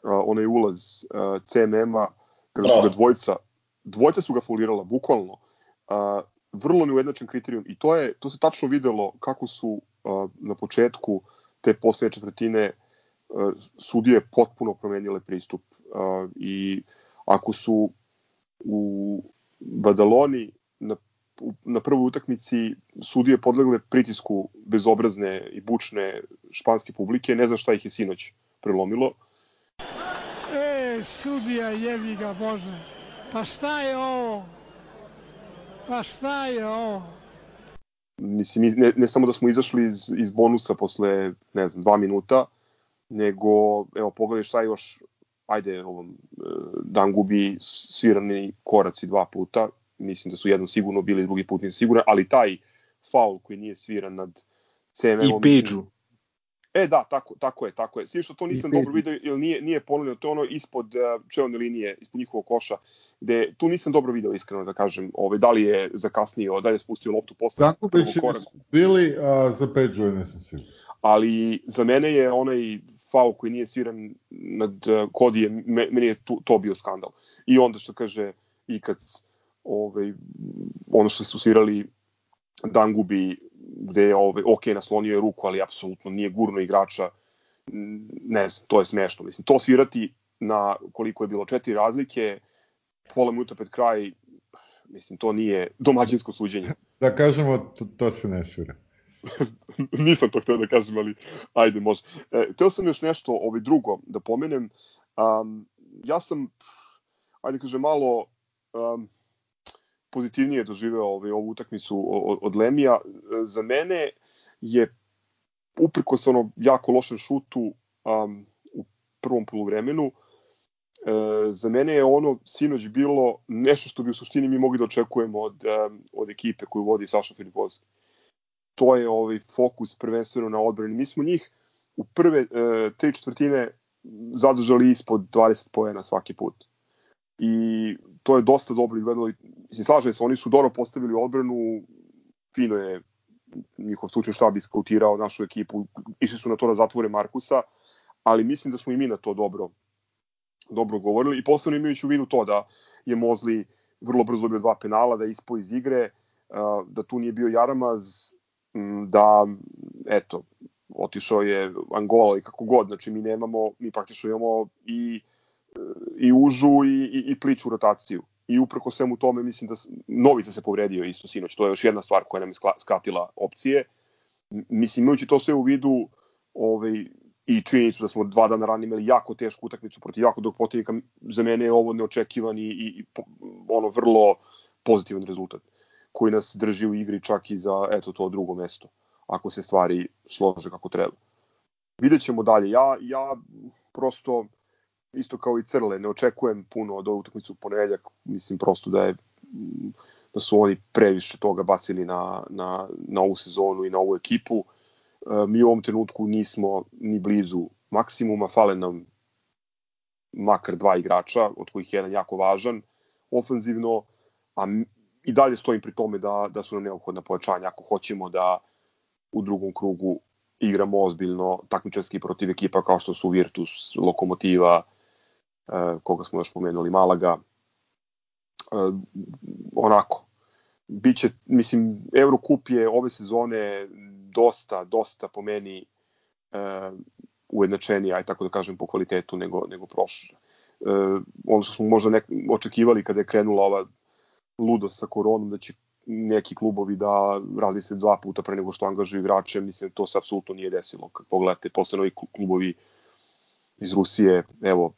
onaj ulaz uh, CMM-a, kada su ga dvojca, dvojca su ga folirala, bukvalno. Uh, vrlo neujednačen kriterijum i to je to se tačno videlo kako su uh, na početku te poslednje četvrtine uh, sudije potpuno promenile pristup uh, i ako su u Badaloni na, na prvoj utakmici sudije podlegle pritisku bezobrazne i bučne španske publike, ne znam šta ih je sinoć prelomilo. E, sudija jevi ga Bože, pa šta je ovo? Pa šta je ovo? Mislim, ne, ne samo da smo izašli iz, iz bonusa posle, ne znam, dva minuta, nego, evo, pogledaj šta još ajde, ovom, e, Dan gubi svirani koraci dva puta, mislim da su jednom sigurno bili, drugi put nisam siguran, ali taj faul koji nije sviran nad CMM-om... I Pidžu. E da, tako, tako je, tako je. Svi što to nisam dobro video, jer nije, nije ponovljeno, to je ono ispod uh, čelne linije, ispod njihovog koša, gde tu nisam dobro video, iskreno da kažem, ovaj, da li je zakasnio, da li je spustio loptu posle Tako bi bili, a za je nisam siguran. Ali za mene je onaj faul koji nije sviran nad uh, Kodi, meni je to, to bio skandal. I onda što kaže Ikac, ovaj, ono što su svirali Dangubi, gde je ovaj, ok, naslonio je ruku, ali apsolutno nije gurno igrača, ne znam, to je smešno. Mislim, to svirati na koliko je bilo četiri razlike, pola minuta pred kraj, mislim, to nije domaćinsko suđenje. Da kažemo, to, to se ne svira. Nisam to htio da kažem, ali ajde, može. E, teo sam još nešto ovaj drugo da pomenem. Um, ja sam, ajde kaže, malo um, pozitivnije doživeo ovaj, ovu utakmicu od, od Lemija. Za mene je uprkos ono jako lošem šutu um, u prvom poluvremenu, e, za mene je ono sinoć bilo nešto što bi u suštini mi mogli da očekujemo od, um, od ekipe koju vodi Saša Filipovski. To je ovaj fokus prvenstveno na odbrani. Mi smo njih u prve e, tri četvrtine zadržali ispod 20 pojena svaki put. I to je dosta dobro izgledalo. Mislim, slažem se, oni su dobro postavili odbranu, fino je njihov slučaj štab iskautirao našu ekipu, išli su na to da zatvore Markusa, ali mislim da smo i mi na to dobro dobro govorili i posebno imajući u vidu to da je Mozli vrlo brzo bio dva penala, da je ispo iz igre, da tu nije bio Jaramaz, da, eto, otišao je Angola i kako god, znači mi nemamo, mi praktično imamo i, i užu i, i, i pliću rotaciju. I uprko svemu tome mislim da Novica se povredio isto sinoć, to je još jedna stvar koja nam je skratila opcije. Mislim, imajući to sve u vidu ovaj, i činjenicu da smo dva dana ranije imali jako tešku utakmicu protiv jako dog protivnika, za mene je ovo neočekivan i, i, ono vrlo pozitivan rezultat koji nas drži u igri čak i za eto to drugo mesto ako se stvari slože kako treba. Vidjet ćemo dalje. Ja, ja prosto, isto kao i Crle, ne očekujem puno od utakmice u ponedeljak. Mislim prosto da je da su oni previše toga bacili na, na, na ovu sezonu i na ovu ekipu. Mi u ovom trenutku nismo ni blizu maksimuma, fale nam makar dva igrača, od kojih je jedan jako važan ofenzivno, a i dalje stojim pri tome da, da su nam neophodna pojačanja ako hoćemo da u drugom krugu igramo ozbiljno takmičarski protiv ekipa kao što su Virtus, Lokomotiva, e, koga smo još pomenuli, Malaga. E, onako, biće, mislim, Eurocup je ove sezone dosta, dosta po meni e, ujednačeniji, aj tako da kažem, po kvalitetu nego, nego prošle. E, ono što smo možda nek, očekivali kada je krenula ova ludost sa koronom, da će neki klubovi da razmisle dva puta pre nego što angažuju igrače, mislim to se apsolutno nije desilo. Kad pogledate posle novi klubovi iz Rusije, evo,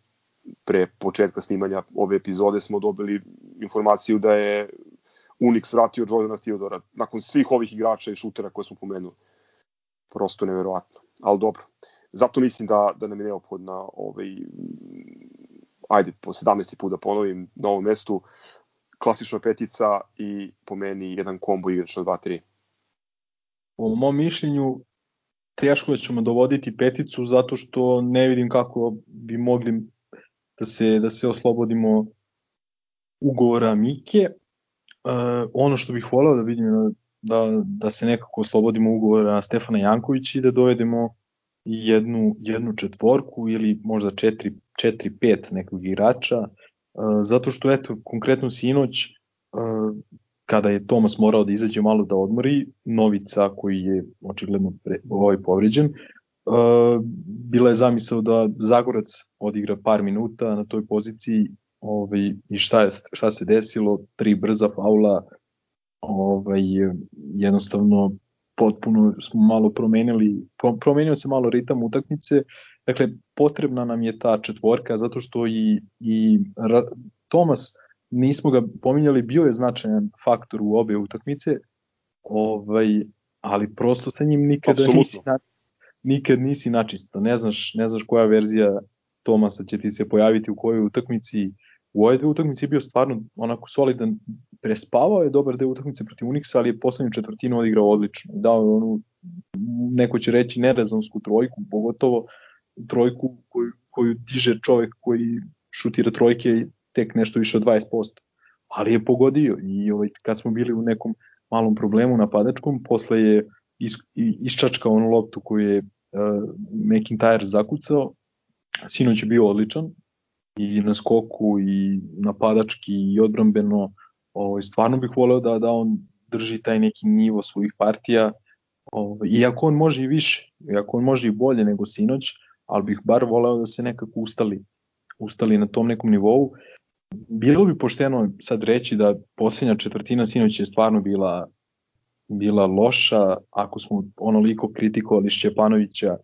pre početka snimanja ove epizode smo dobili informaciju da je Unix vratio Jordana Theodora nakon svih ovih igrača i šutera koje smo pomenuli. Prosto neverovatno. Ali dobro. Zato mislim da, da nam je neophodna ovaj, ajde, po 17. put da ponovim na ovom mestu, klasična petica i po meni jedan kombo igrač na 2-3. Po mom mišljenju teško da ćemo dovoditi peticu zato što ne vidim kako bi mogli da se, da se oslobodimo ugovora Mike. Uh, ono što bih voleo da vidim da, da se nekako oslobodimo ugovora Stefana Jankovića i da dovedemo jednu, jednu četvorku ili možda 4-5 nekog igrača zato što eto, konkretno sinoć, kada je Tomas morao da izađe malo da odmori, Novica koji je očigledno pre, ovaj povređen, bila je zamisao da Zagorac odigra par minuta na toj poziciji ovaj, i šta, je, šta se desilo, tri brza faula, ovaj, jednostavno potpuno smo malo promenili, promenio se malo ritam utakmice, dakle potrebna nam je ta četvorka zato što i, i Tomas nismo ga pominjali, bio je značajan faktor u obe utakmice, ovaj, ali prosto sa njim nikada Absolutno. nisi, na, nikad nisi načisto, ne znaš, ne znaš koja verzija Tomasa će ti se pojaviti u kojoj utakmici, u ove dve utakmice je bio stvarno onako solidan, prespavao je dobar deo utakmice protiv Unixa, ali je poslednju četvrtinu odigrao odlično. Dao je onu, neko će reći, nerezonsku trojku, pogotovo trojku koju, koju diže čovek koji šutira trojke tek nešto više od 20%. Ali je pogodio i ovaj, kad smo bili u nekom malom problemu napadačkom, posle je is, isčačkao onu loptu koju je uh, McIntyre zakucao, sinoć je bio odličan i na skoku i napadački i odbrambeno ovaj, stvarno bih voleo da, da on drži taj neki nivo svojih partija ovaj, iako on može i više, iako on može i bolje nego sinoć, ali bih bar voleo da se nekako ustali, ustali na tom nekom nivou. Bilo bi pošteno sad reći da posljednja četvrtina sinoć je stvarno bila bila loša, ako smo onoliko kritikovali Šćepanovića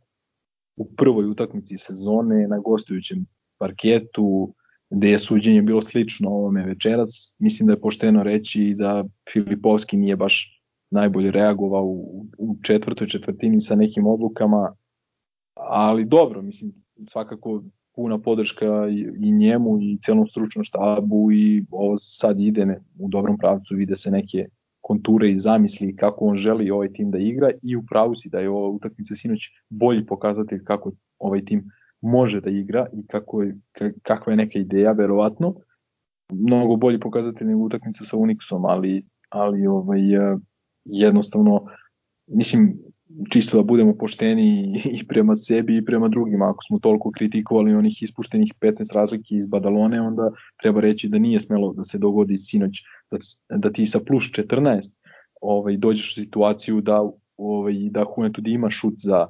u prvoj utakmici sezone na gostujućem parketu, gde je suđenje bilo slično ovome večeras. Mislim da je pošteno reći da Filipovski nije baš najbolje reagovao u, u četvrtoj četvrtini sa nekim odlukama, ali dobro, mislim, svakako puna podrška i, njemu i celom stručnom štabu i ovo sad ide ne, u dobrom pravcu, vide se neke konture i zamisli kako on želi ovaj tim da igra i u pravu si da je ova utakmica sinoć bolji pokazatelj kako ovaj tim može da igra i kako je, kakva je neka ideja, verovatno. Mnogo bolji pokazatelj nego utakmica sa Unixom, ali, ali ovaj, jednostavno, mislim, čisto da budemo pošteni i prema sebi i prema drugima. Ako smo toliko kritikovali onih ispuštenih 15 razlike iz Badalone, onda treba reći da nije smelo da se dogodi sinoć da, da ti sa plus 14 ovaj, dođeš u situaciju da, ovaj, da Hunetudi ima šut za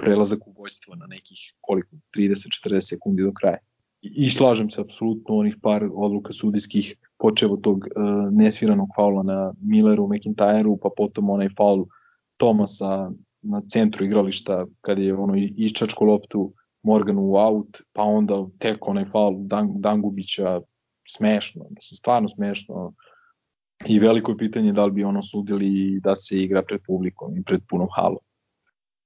prelazak u vojstvo na nekih koliko 30-40 sekundi do kraja. I, I slažem se apsolutno onih par odluka sudijskih počevo tog uh, nesviranog faula na Milleru, McIntyre-u, pa potom onaj faul Tomasa na centru igrališta kad je ono iščačko loptu Morganu u out, pa onda tek onaj faul Dan, Dangubića smešno, mislim, stvarno smešno i veliko je pitanje da li bi ono sudili da se igra pred publikom i pred punom halom.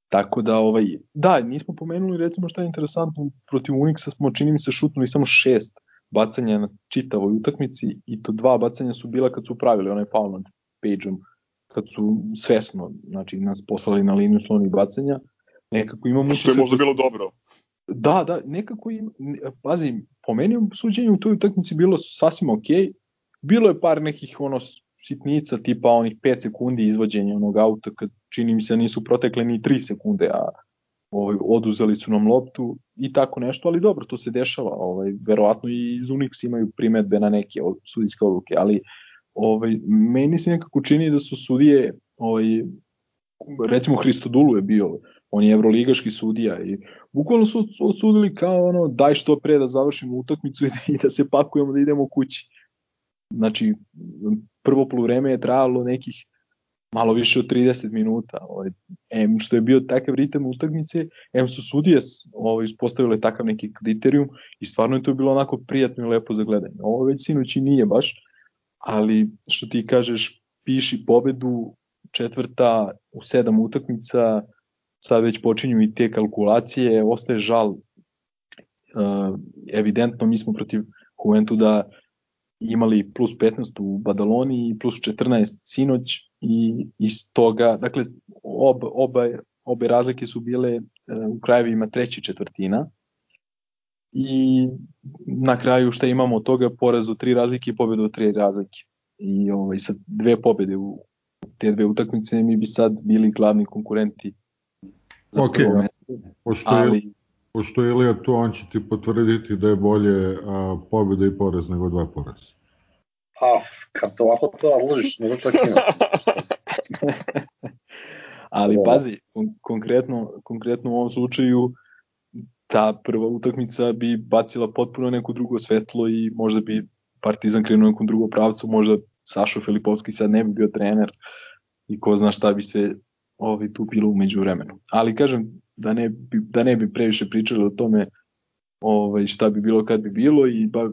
Tako da, ovaj, da, nismo pomenuli recimo šta je interesantno, protiv Unixa smo čini mi se šutnuli samo šest bacanja na čitavoj utakmici i to dva bacanja su bila kad su pravili onaj foul nad Pageom, kad su svesno znači, nas poslali na liniju slonih bacanja. Nekako imamo... Što je možda bilo dobro. Da, da, nekako im, pazi, po meni suđenje u toj utakmici bilo sasvim. Okay. Bilo je par nekih ono sitnica tipa onih 5 sekundi izvođenja onog auta kad čini mi se nisu protekle ni 3 sekunde, a ovaj, oduzeli su nam loptu i tako nešto, ali dobro, to se dešava, ovaj, verovatno i iz Unix imaju primetbe na neke sudijske odluke, ali ovaj, meni se nekako čini da su sudije, ovaj, recimo Hristodulu je bio, on je evroligaški sudija i bukvalno su osudili kao ono daj što pre da završimo utakmicu i da, i da se pakujemo da idemo kući. Znači, prvo poluvreme je trajalo nekih malo više od 30 minuta. Ovaj, em što je bio takav ritam utakmice, em su sudije ovaj, ispostavile takav neki kriterijum i stvarno je to bilo onako prijatno i lepo za gledanje. Ovo već sinoć i nije baš, ali što ti kažeš, piši pobedu, četvrta u sedam utakmica, sad već počinju i te kalkulacije, ostaje žal, uh, evidentno mi smo protiv Juventu da imali plus 15 u Badaloni i plus 14 sinoć i iz toga, dakle, ob, oba, obe razlike su bile uh, u krajevima treći četvrtina i na kraju šta imamo od toga poraz od tri razlike i pobedu od tri razlike. I ovaj, sa dve pobede u te dve utakmice mi bi sad bili glavni konkurenti za okay, prvo mesto. Pošto ali, je, pošto je Ilija tu, on će ti potvrditi da je bolje a, pobeda i poraz nego dva poraza. A, kad ovako to razložiš, ne čak Ali pazi, kon konkretno, konkretno u ovom slučaju ta prva utakmica bi bacila potpuno neko drugo svetlo i možda bi Partizan krenuo nekom drugom pravcu, možda Sašo Filipovski sad ne bi bio trener i ko zna šta bi se ovaj, tu bilo umeđu vremenu. Ali kažem, da ne, bi, da ne bi previše pričali o tome ovaj, šta bi bilo kad bi bilo i, bav,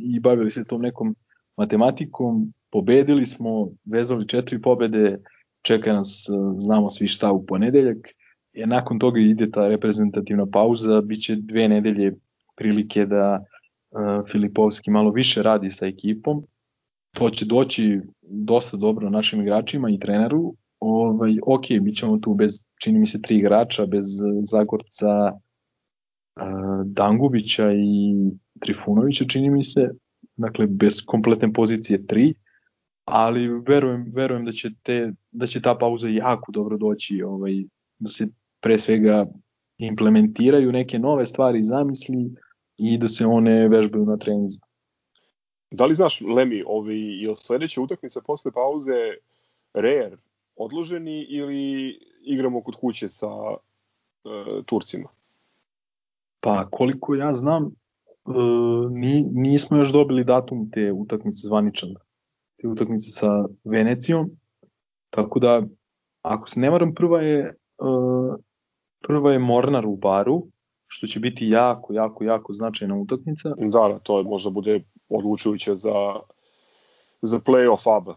i bavili se tom nekom matematikom, pobedili smo, vezali četiri pobede, čeka nas, znamo svi šta u ponedeljak, je nakon toga ide ta reprezentativna pauza, bit će dve nedelje prilike da uh, Filipovski malo više radi sa ekipom, to će doći dosta dobro našim igračima i treneru, ovaj, ok, bit ćemo tu bez, čini mi se, tri igrača, bez Zagorca, uh, Dangubića i Trifunovića, čini mi se, dakle bez kompletne pozicije 3, ali verujem, verujem da će, te, da će ta pauza jako dobro doći, ovaj, da se pre svega implementiraju neke nove stvari zamisli i da se one vežbaju na treningu. Da li znaš, Lemi, ovi, je sledeća utakmica posle pauze Reer odloženi ili igramo kod kuće sa e, Turcima? Pa koliko ja znam, e, ni, nismo još dobili datum te utakmice zvaničan, te utakmice sa Venecijom, tako da ako se ne varam prva je e, prva je Mornar u Baru, što će biti jako, jako, jako značajna utakmica. Da, da, to je možda bude odlučujuće za, za play-off ABA.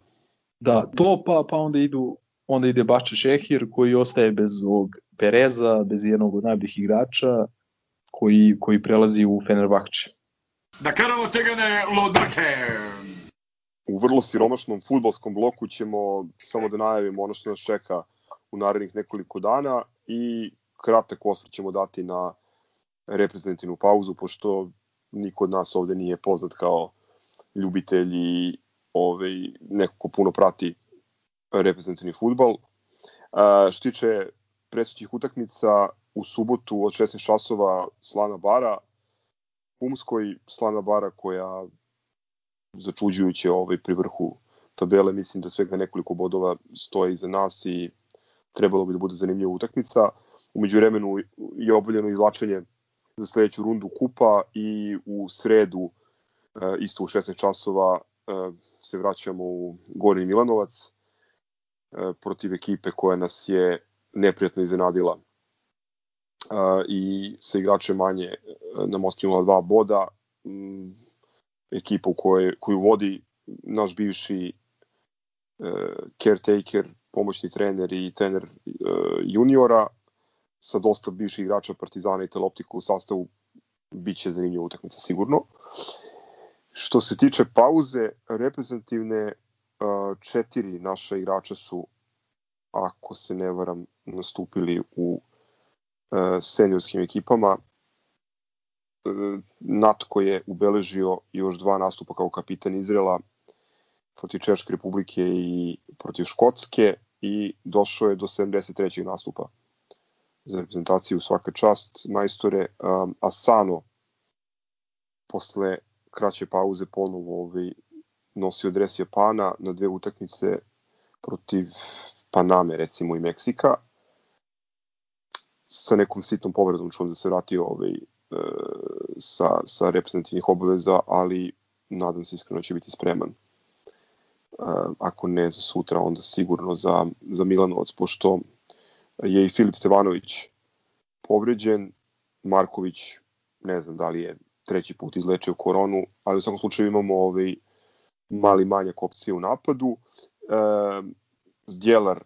Da, to pa, pa onda idu onda ide Bača Šehir koji ostaje bez ovog Pereza, bez jednog od najboljih igrača koji, koji prelazi u Fenerbahče. Da karamo tegane lodake! U vrlo siromašnom futbolskom bloku ćemo samo da najavimo ono što nas čeka u narednih nekoliko dana i kratak osvrt ćemo dati na reprezentativnu pauzu, pošto niko od nas ovde nije poznat kao ljubitelj i ovaj, neko ko puno prati reprezentativni futbal. Uh, što tiče presućih utakmica, u subotu od 16 časova Slana Bara, Umskoj Slana Bara koja začuđujuće ovaj pri vrhu tabele, mislim da svega nekoliko bodova stoje iza nas i trebalo bi da bude zanimljiva utakmica. Umeđu vremenu je obavljeno izlačenje za sledeću rundu kupa i u sredu isto u 16 časova se vraćamo u Gornji Milanovac E, protiv ekipe koja nas je neprijatno iznenadila e, i sa igračem manje e, nam oskinula dva boda ekipa u kojoj, koju vodi naš bivši caretaker, pomoćni trener i trener juniora sa dosta bivših igrača Partizana i Teloptika u sastavu biće zanimljiva utakmica sigurno. Što se tiče pauze, reprezentativne četiri naša igrača su, ako se ne varam, nastupili u seniorskim ekipama. Natko je ubeležio još dva nastupa kao kapitan Izrela protiv Češke republike i protiv Škotske i došao je do 73. nastupa za reprezentaciju svaka čast majstore um, Asano posle kraće pauze ponovo ovaj, nosio dres Japana na dve utakmice protiv Paname recimo i Meksika sa nekom sitnom povredom čujem da se vratio ovaj, e, sa, sa reprezentativnih obaveza, ali nadam se iskreno da će biti spreman. E, ako ne za sutra, onda sigurno za, za Milanovac, pošto je i Filip Stevanović povređen, Marković ne znam da li je treći put izlečio koronu, ali u svakom slučaju imamo ovaj mali manjak opcije u napadu. E, Zdjelar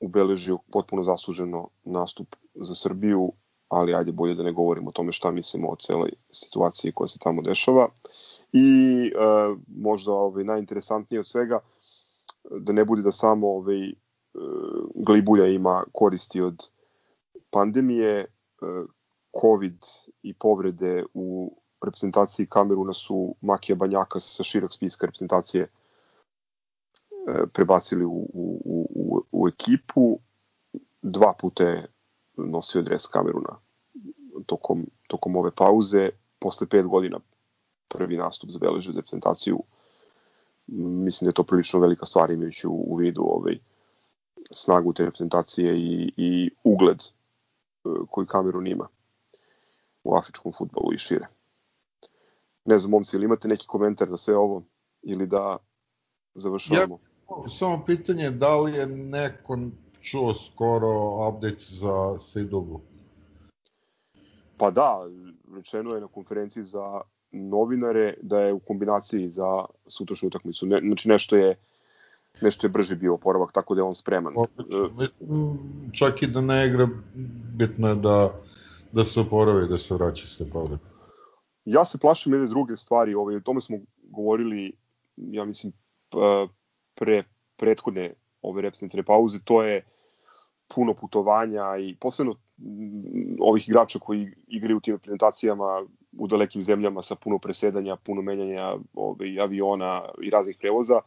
ubeležio potpuno zasluženo nastup za Srbiju, ali ajde bolje da ne govorimo o tome šta mislimo o celoj situaciji koja se tamo dešava. I e, možda ovaj, najinteresantnije od svega, da ne bude da samo ovaj, e, Glibulja ima koristi od pandemije, e, COVID i povrede u reprezentaciji Kameruna su Makija Banjaka sa širok spiska reprezentacije e, prebacili u, u, u, u ekipu. Dva puta je nosio dres Kameruna tokom, tokom ove pauze. Posle pet godina prvi nastup zabeležio za reprezentaciju. Mislim da je to prilično velika stvar imajući u, u vidu ovaj, snagu te reprezentacije i, i ugled e, koji Kamerun ima u afričkom futbolu i šire. Ne znam, momci, ili imate neki komentar na sve ovo ili da završavamo? Ja, samo pitanje, da li je neko čuo skoro update za Sejdogu? Pa da, rečeno je na konferenciji za novinare da je u kombinaciji za sutrašnju utakmicu. Ne, znači nešto je nešto je brže bio oporavak, tako da je on spreman. Čak i da ne igra, bitno je da, da se oporavi, da se vraća s te pauze. Ja se plašim jedne druge stvari, ovaj, o tome smo govorili, ja mislim, pre prethodne ove reprezentativne pauze, to je puno putovanja i posebno ovih igrača koji igraju u tim reprezentacijama u dalekim zemljama sa puno presedanja, puno menjanja ovaj, aviona i raznih prevoza,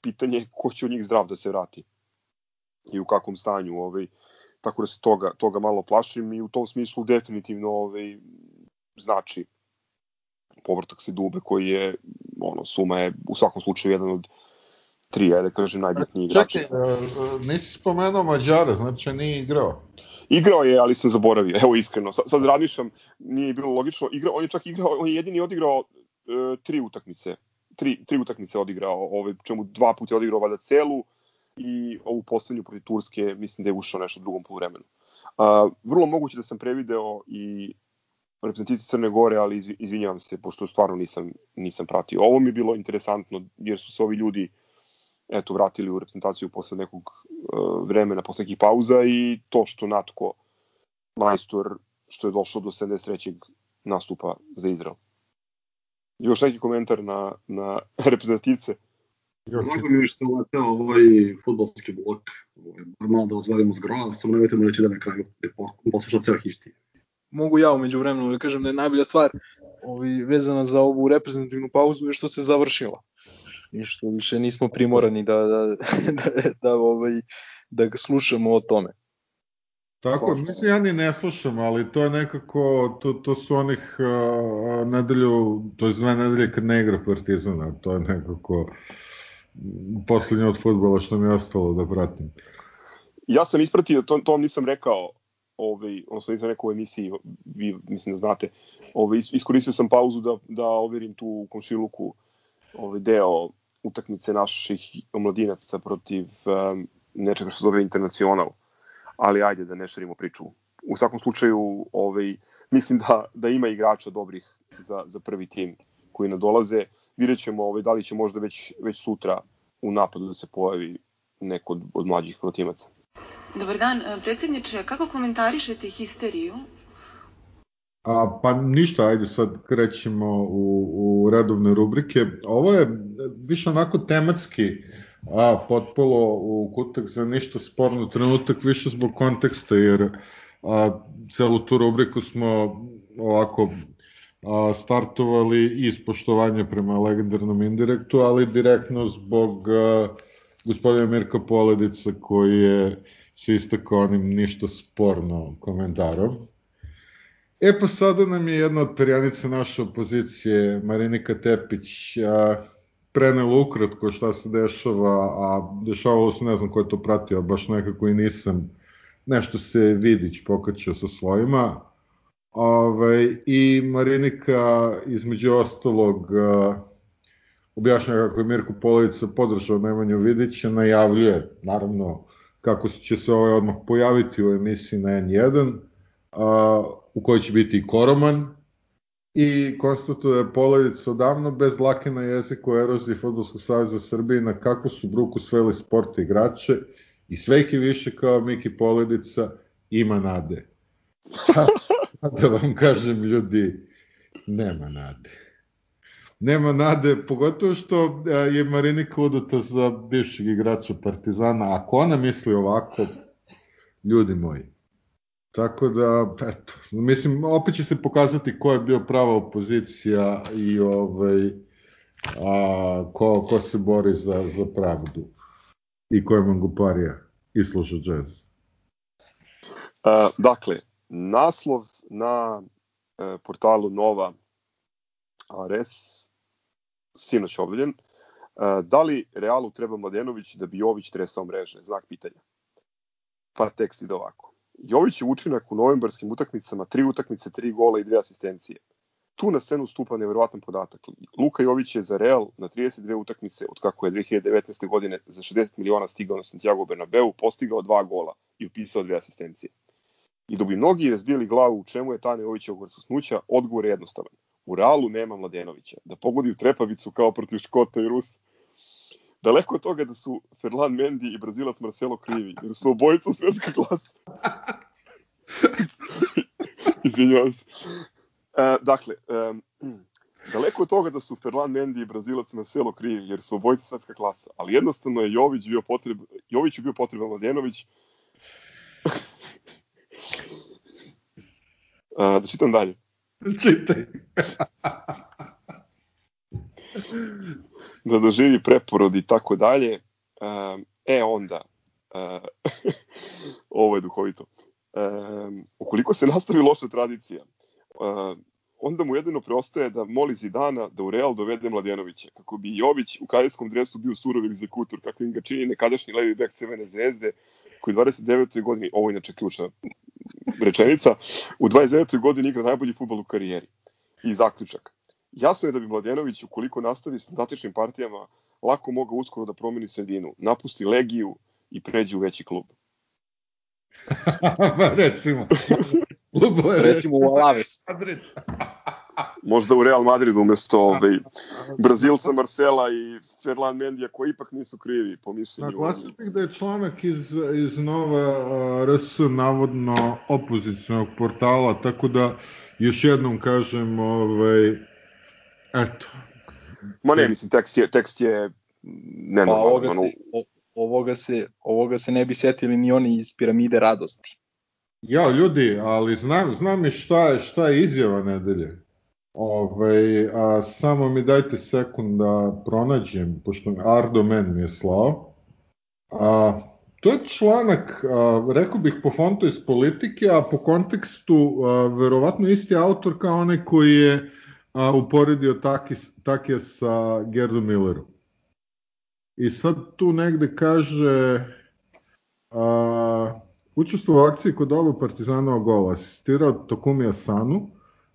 pitanje je ko će od njih zdrav da se vrati i u kakvom stanju. Ovaj, tako da se toga, toga malo plašim i u tom smislu definitivno ovaj, znači povrtak se dube koji je ono suma je u svakom slučaju jedan od tri, ajde da kažem, najbitniji igrači. Čekaj, e, e, nisi spomenuo Mađara, znači nije igrao. Igrao je, ali sam zaboravio, evo iskreno. Sad, sad razmišljam, nije bilo logično. Igrao, on je čak igrao, on je jedini odigrao uh, tri utakmice. Tri, tri utakmice odigrao, ovaj, čemu dva puta je odigrao valjda celu i ovu poslednju protiv Turske, mislim da je ušao nešto u drugom poluvremenu. A, vrlo moguće da sam prevideo i reprezentativi Crne Gore, ali iz, izvinjavam se, pošto stvarno nisam, nisam pratio. Ovo mi je bilo interesantno, jer su se ovi ljudi eto, vratili u reprezentaciju posle nekog uh, vremena, posle nekih pauza i to što Natko majstor što je došao do 73. nastupa za Izrael. Još neki komentar na, na reprezentativce? Drago mi je što leteo ovaj futbolski blok, ovaj, da vas vadimo grova, samo nemojte mu reći da na kraju je poslušao ceo histi. Mogu ja umeđu vremenu da kažem da je najbolja stvar ovaj, vezana za ovu reprezentativnu pauzu je što se završila i što više nismo primorani da, da, da, da, ovaj, da ga slušamo o tome. Tako, mislim ja ni ne slušam, ali to je nekako, to, to su onih uh, nedelju, to je dve nedelje kad ne igra Partizana, to je nekako poslednje od futbola što mi je ostalo da pratim. Ja sam ispratio, to, to vam nisam rekao, ovaj, odnosno nisam rekao u emisiji, vi mislim da znate, ovaj, iskoristio sam pauzu da, da overim tu u komšiluku ovaj, deo utakmice naših omladinaca protiv um, nečega što se zove internacional ali ajde da ne šarimo priču. U svakom slučaju, ovaj, mislim da, da ima igrača dobrih za, za prvi tim koji nadolaze. Vidjet ćemo ovaj, da li će možda već, već sutra u napadu da se pojavi neko od, od mlađih protimaca. Dobar dan, predsjedniče, kako komentarišete histeriju? A, pa ništa, ajde sad krećemo u, u redovne rubrike. Ovo je više onako tematski a, potpolo u kutak za ništa sporno trenutak, više zbog konteksta, jer a, celu tu rubriku smo ovako a, startovali iz poštovanja prema legendarnom indirektu, ali direktno zbog a, gospodina Mirka Poledica koji je se istakao onim ništa sporno komentarom. E pa sada nam je jedna od perjanica naše opozicije, Marinika Tepić, a, prenelo ukratko šta se dešava, a dešavalo se, ne znam ko je to pratio, baš nekako i nisam, nešto se Vidić pokačio sa svojima, Ove, I Marinika, između ostalog, objašnjava kako je Mirko Polica podržao Nemanju Vidića, najavljuje, naravno, kako će se ovaj odmah pojaviti u emisiji na N1, a, u kojoj će biti i Koroman, i konstatuje Poledic odavno bez lake na jeziku eroziji Futbolskog savjeza Srbije na kako su bruku sveli sport igrače i sveki više kao Miki Poledica ima nade. da vam kažem ljudi, nema nade. Nema nade, pogotovo što je Marinika udata za bivšeg igrača Partizana. Ako ona misli ovako, ljudi moji, Tako da, eto, mislim, opet će se pokazati ko je bio prava opozicija i ovaj, a, ko, ko se bori za, za pravdu i ko je manguparija i sluša džez. Uh, dakle, naslov na uh, portalu Nova Ares, sinoć objavljen, uh, da li Realu treba Mladenović da bi Jović tresao mreže? Znak pitanja. Pa tekst ide ovako. Jović je učinak u novembarskim utakmicama, tri utakmice, tri gola i dve asistencije. Tu na scenu stupa neverovatan podatak. Luka Jović je za Real na 32 utakmice, od kako je 2019. godine za 60 miliona stigao na Santiago Bernabeu, postigao dva gola i upisao dve asistencije. I da bi mnogi razbijali glavu u čemu je ta Neovićeva vrsosnuća, odgovor je jednostavan. U Realu nema Mladenovića. Da pogodi u trepavicu kao protiv Škota i Rusa. Daleko od toga da su Ferlan Mendy i Brazilac Marcelo krivi, jer su obojica svetska klasa. Izvinjavam se. E, dakle, e, daleko od toga da su Ferlan Mendy i Brazilac Marcelo krivi, jer su obojica svetska klasa, ali jednostavno je Jović bio potreb, Jović je bio potreban Mladenović. e, da čitam dalje. Čitaj. da doživi preporod i tako dalje. E onda, ovo je duhovito. Ukoliko se nastavi loša tradicija, onda mu jedino preostaje da moli Zidana da u Real dovede Mladenovića, kako bi Jović u kadetskom dresu bio surov egzekutor, kako im ga čini nekadašnji levi bek Crvene zvezde, koji u 29. godini, ovo je inače ključna rečenica, u 29. godini igra najbolji futbol u karijeri. I zaključak. Jasno je da bi Mladenović, ukoliko nastavi s statičnim partijama, lako mogao uskoro da promeni sredinu, napusti Legiju i pređe u veći klub. recimo. recimo u Alaves. Možda u Real Madridu umesto ovaj, Brazilca Marcela i Ferland Mendija koji ipak nisu krivi po mišljenju. Naglasio bih da je članak iz, iz Nova RS navodno opozicionog portala, tako da još jednom kažem, ovaj, eto. Ma ne, mislim, tekst je, tekst je nenormalan. Pa ovoga se, ovoga, se, ovoga se ne bi setili ni oni iz piramide radosti. Ja, ljudi, ali znam, znam i šta je, šta je izjava nedelje. Ove, a, samo mi dajte sekund da pronađem, pošto Ardo Men mi je slao. A, to je članak, a, rekao bih po fontu iz politike, a po kontekstu a, verovatno isti autor kao onaj koji je a, uporedio Takis, Takija sa Gerdom Millerom. I sad tu negde kaže a, učestvo u akciji kod oba partizana gola, asistirao Tokumija Sanu,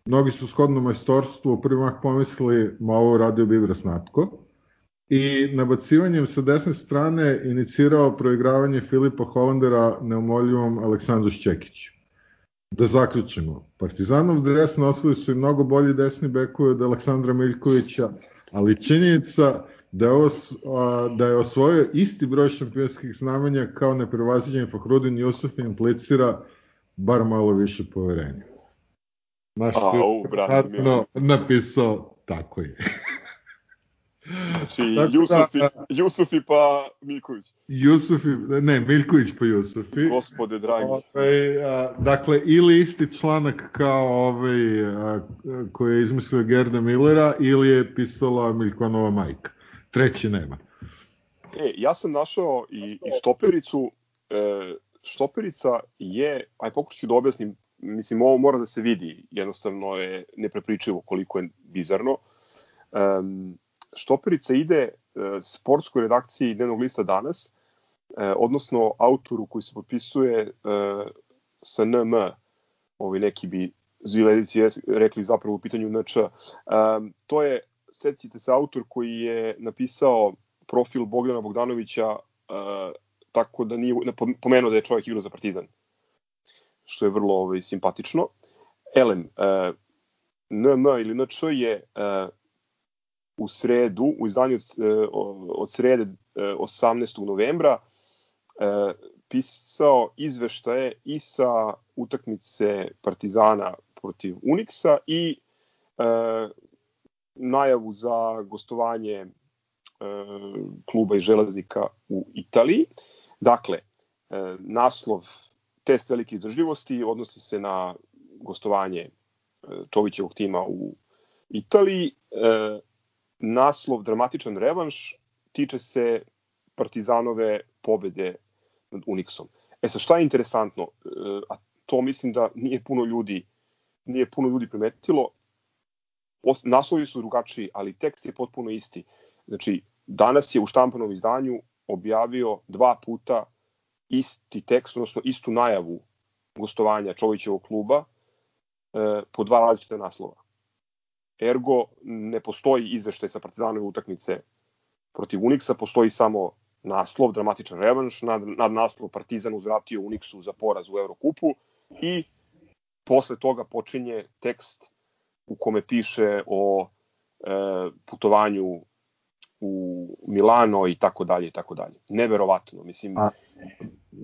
Mnogi su shodno majstorstvu u prvi mah pomislili, ma ovo radio bi Snatko. I nabacivanjem sa desne strane inicirao proigravanje Filipa Holandera neumoljivom Aleksandru Šćekiću. Da zaključimo, Partizanov dres nosili su i mnogo bolji desni bekovi od Aleksandra Miljkovića, ali činjenica da je, ovo, da je osvojio isti broj šampionskih znamenja kao neprevaziđen Fahrudin Jusuf implicira bar malo više poverenja. Naš A, u, brate, napisao, tako je. Znači, Jusufi, da, Jusufi pa Miljković. Jusufi, ne, Miljković pa Jusufi. Gospode dragi. Ove, ovaj, a, dakle, ili isti članak kao ovaj, a, koji je izmislio Gerda Millera, ili je pisala Miljkonova majka. Treći nema. E, ja sam našao i, i štopericu. E, štoperica je, aj pokušat ću da objasnim mislim, ovo mora da se vidi, jednostavno je neprepričivo koliko je bizarno. Um, štoperica ide uh, sportskoj redakciji dnevnog lista danas, uh, odnosno autoru koji se potpisuje uh, sa NM, ovi neki bi zviledici rekli zapravo u pitanju NČ. Um, to je, setite se, autor koji je napisao profil Bogdana Bogdanovića uh, tako da nije pomenuo da je čovjek igrao za Partizan što je vrlo ovaj, simpatično. Elem, uh, NM ili NČ je uh, u sredu, u izdanju od, uh, od srede uh, 18. novembra pisao izveštaje i sa utakmice Partizana protiv Unixa i uh, najavu za gostovanje uh, kluba i železnika u Italiji. Dakle, uh, naslov test velike izdržljivosti odnosi se na gostovanje e, Čovićevog tima u Italiji. E, naslov Dramatičan revanš tiče se Partizanove pobede nad Unixom. E sa šta je interesantno, e, a to mislim da nije puno ljudi nije puno ljudi primetilo, naslovi su drugačiji, ali tekst je potpuno isti. Znači, danas je u štampanom izdanju objavio dva puta isti tekst, odnosno istu najavu gostovanja Čovićevog kluba e, po dva različite naslova. Ergo, ne postoji izveštaj sa partizanove utakmice protiv Uniksa, postoji samo naslov, dramatičan revanš, nad, nad naslov Partizan uzvratio Uniksu za poraz u Eurokupu i posle toga počinje tekst u kome piše o e, putovanju u Milano i tako dalje i tako dalje. Neverovatno, mislim.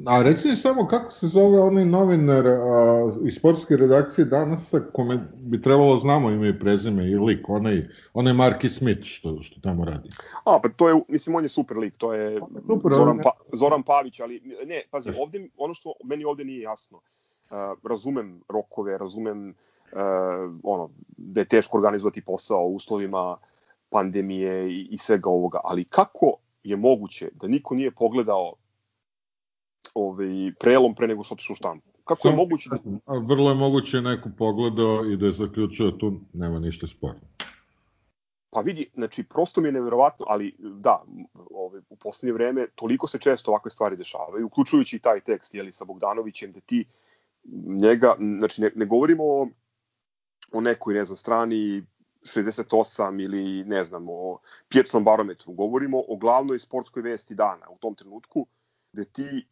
A reci mi samo kako se zove onaj novinar a, iz sportske redakcije danas sa kome bi trebalo znamo ime i prezime i lik, onaj, onaj Marki Smith što, što tamo radi. A, pa to je, mislim, on je super lik, to je super, Zoran, pa, Zoran Pavić, ali ne, pazi, ovde, ono što meni ovde nije jasno, uh, razumem rokove, razumem uh, ono, da je teško organizovati posao u uslovima pandemije i, i svega ovoga, ali kako je moguće da niko nije pogledao ovaj prelom pre nego što otišao u štampu? Kako je moguće da... Vrlo je moguće neko pogledao i da je zaključio da tu nema ništa sporno. Pa vidi, znači, prosto mi je neverovatno, ali da, ovaj, u poslednje vreme toliko se često ovakve stvari dešavaju, uključujući i taj tekst, jeli, sa Bogdanovićem, da ti njega, znači, ne, ne govorimo o, o nekoj, ne znam, strani 68 ili ne znam o pječnom barometru, govorimo o glavnoj sportskoj vesti dana u tom trenutku, gde ti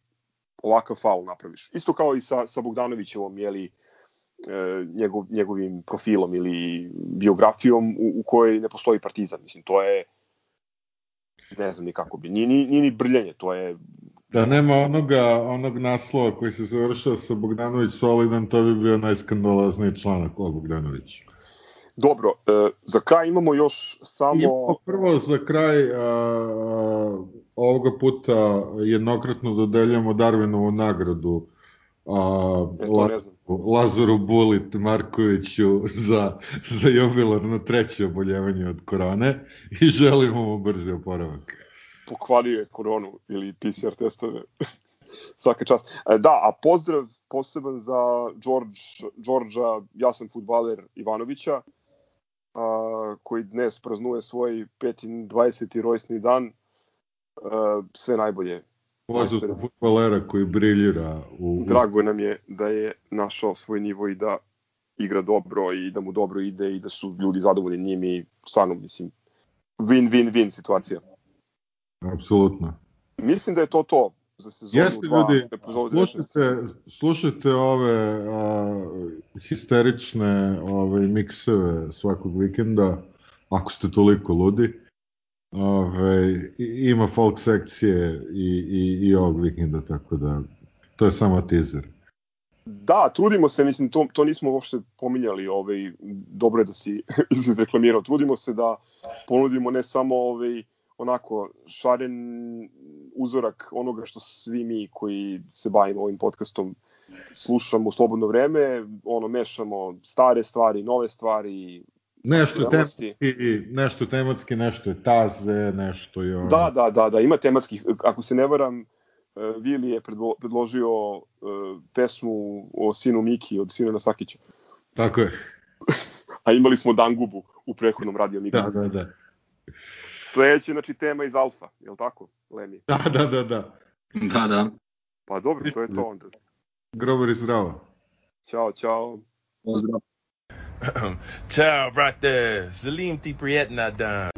ovakav faul napraviš. Isto kao i sa, sa Bogdanovićevom, jeli, e, njegov, njegovim profilom ili biografijom u, u kojoj ne postoji partizan. Mislim, to je ne znam ni kako bi, nije, nije, nije ni brljanje, to je Da nema onoga, onog naslova koji se završava sa Bogdanović solidan, to bi bio najskandalozniji članak o Bogdanoviću. Dobro, e, za kraj imamo još samo... Imamo prvo za kraj a, a, ovoga puta jednokratno dodeljujemo Darwinovu nagradu a, e, La, Lazaru Bulit Markoviću za, za jubilarno treće oboljevanje od korone i želimo mu brzi oporavak pokvario koronu ili PCR testove. Svaka čast. E, da, a pozdrav poseban za George, Đorđa, ja sam futbaler Ivanovića, a, koji dnes praznuje svoj 5. 20. dan. A, e, sve najbolje. Pozdrav futbalera koji briljira. U... Drago nam je da je našao svoj nivo i da igra dobro i da mu dobro ide i da su ljudi zadovoljni njim i stvarno, mislim, win-win-win situacija. Apsolutno. Mislim da je to to za sezonu Jeste, 2. Ljudi, slušajte, slušajte ove a, histerične ove, mikseve svakog vikenda, ako ste toliko ludi. Ove, ima folk sekcije i, i, i ovog vikenda, tako da to je samo teaser. Da, trudimo se, mislim, to, to nismo uopšte pominjali, ovaj, dobro je da si reklamirao, trudimo se da ponudimo ne samo ovaj, onako šaren uzorak onoga što svi mi koji se bavimo ovim podcastom slušamo u slobodno vreme, ono mešamo stare stvari, nove stvari, Nešto tematski, nešto tematski, nešto je taze, nešto je... Ono... Da, da, da, da, ima tematskih, ako se ne varam, e, Vili je predložio uh, pesmu o sinu Miki od Sina Nasakića. Tako je. A imali smo Dangubu u prehodnom radio miksu. Da, da, da. Sledeće, znači, tema iz Alfa, je li tako, Lemi? Da, da, da, da. Da, da. Pa dobro, to je to onda. Grobar i zdravo. Ćao, čao. Pozdrav. Ciao, brate. Salim ti prijetna dan.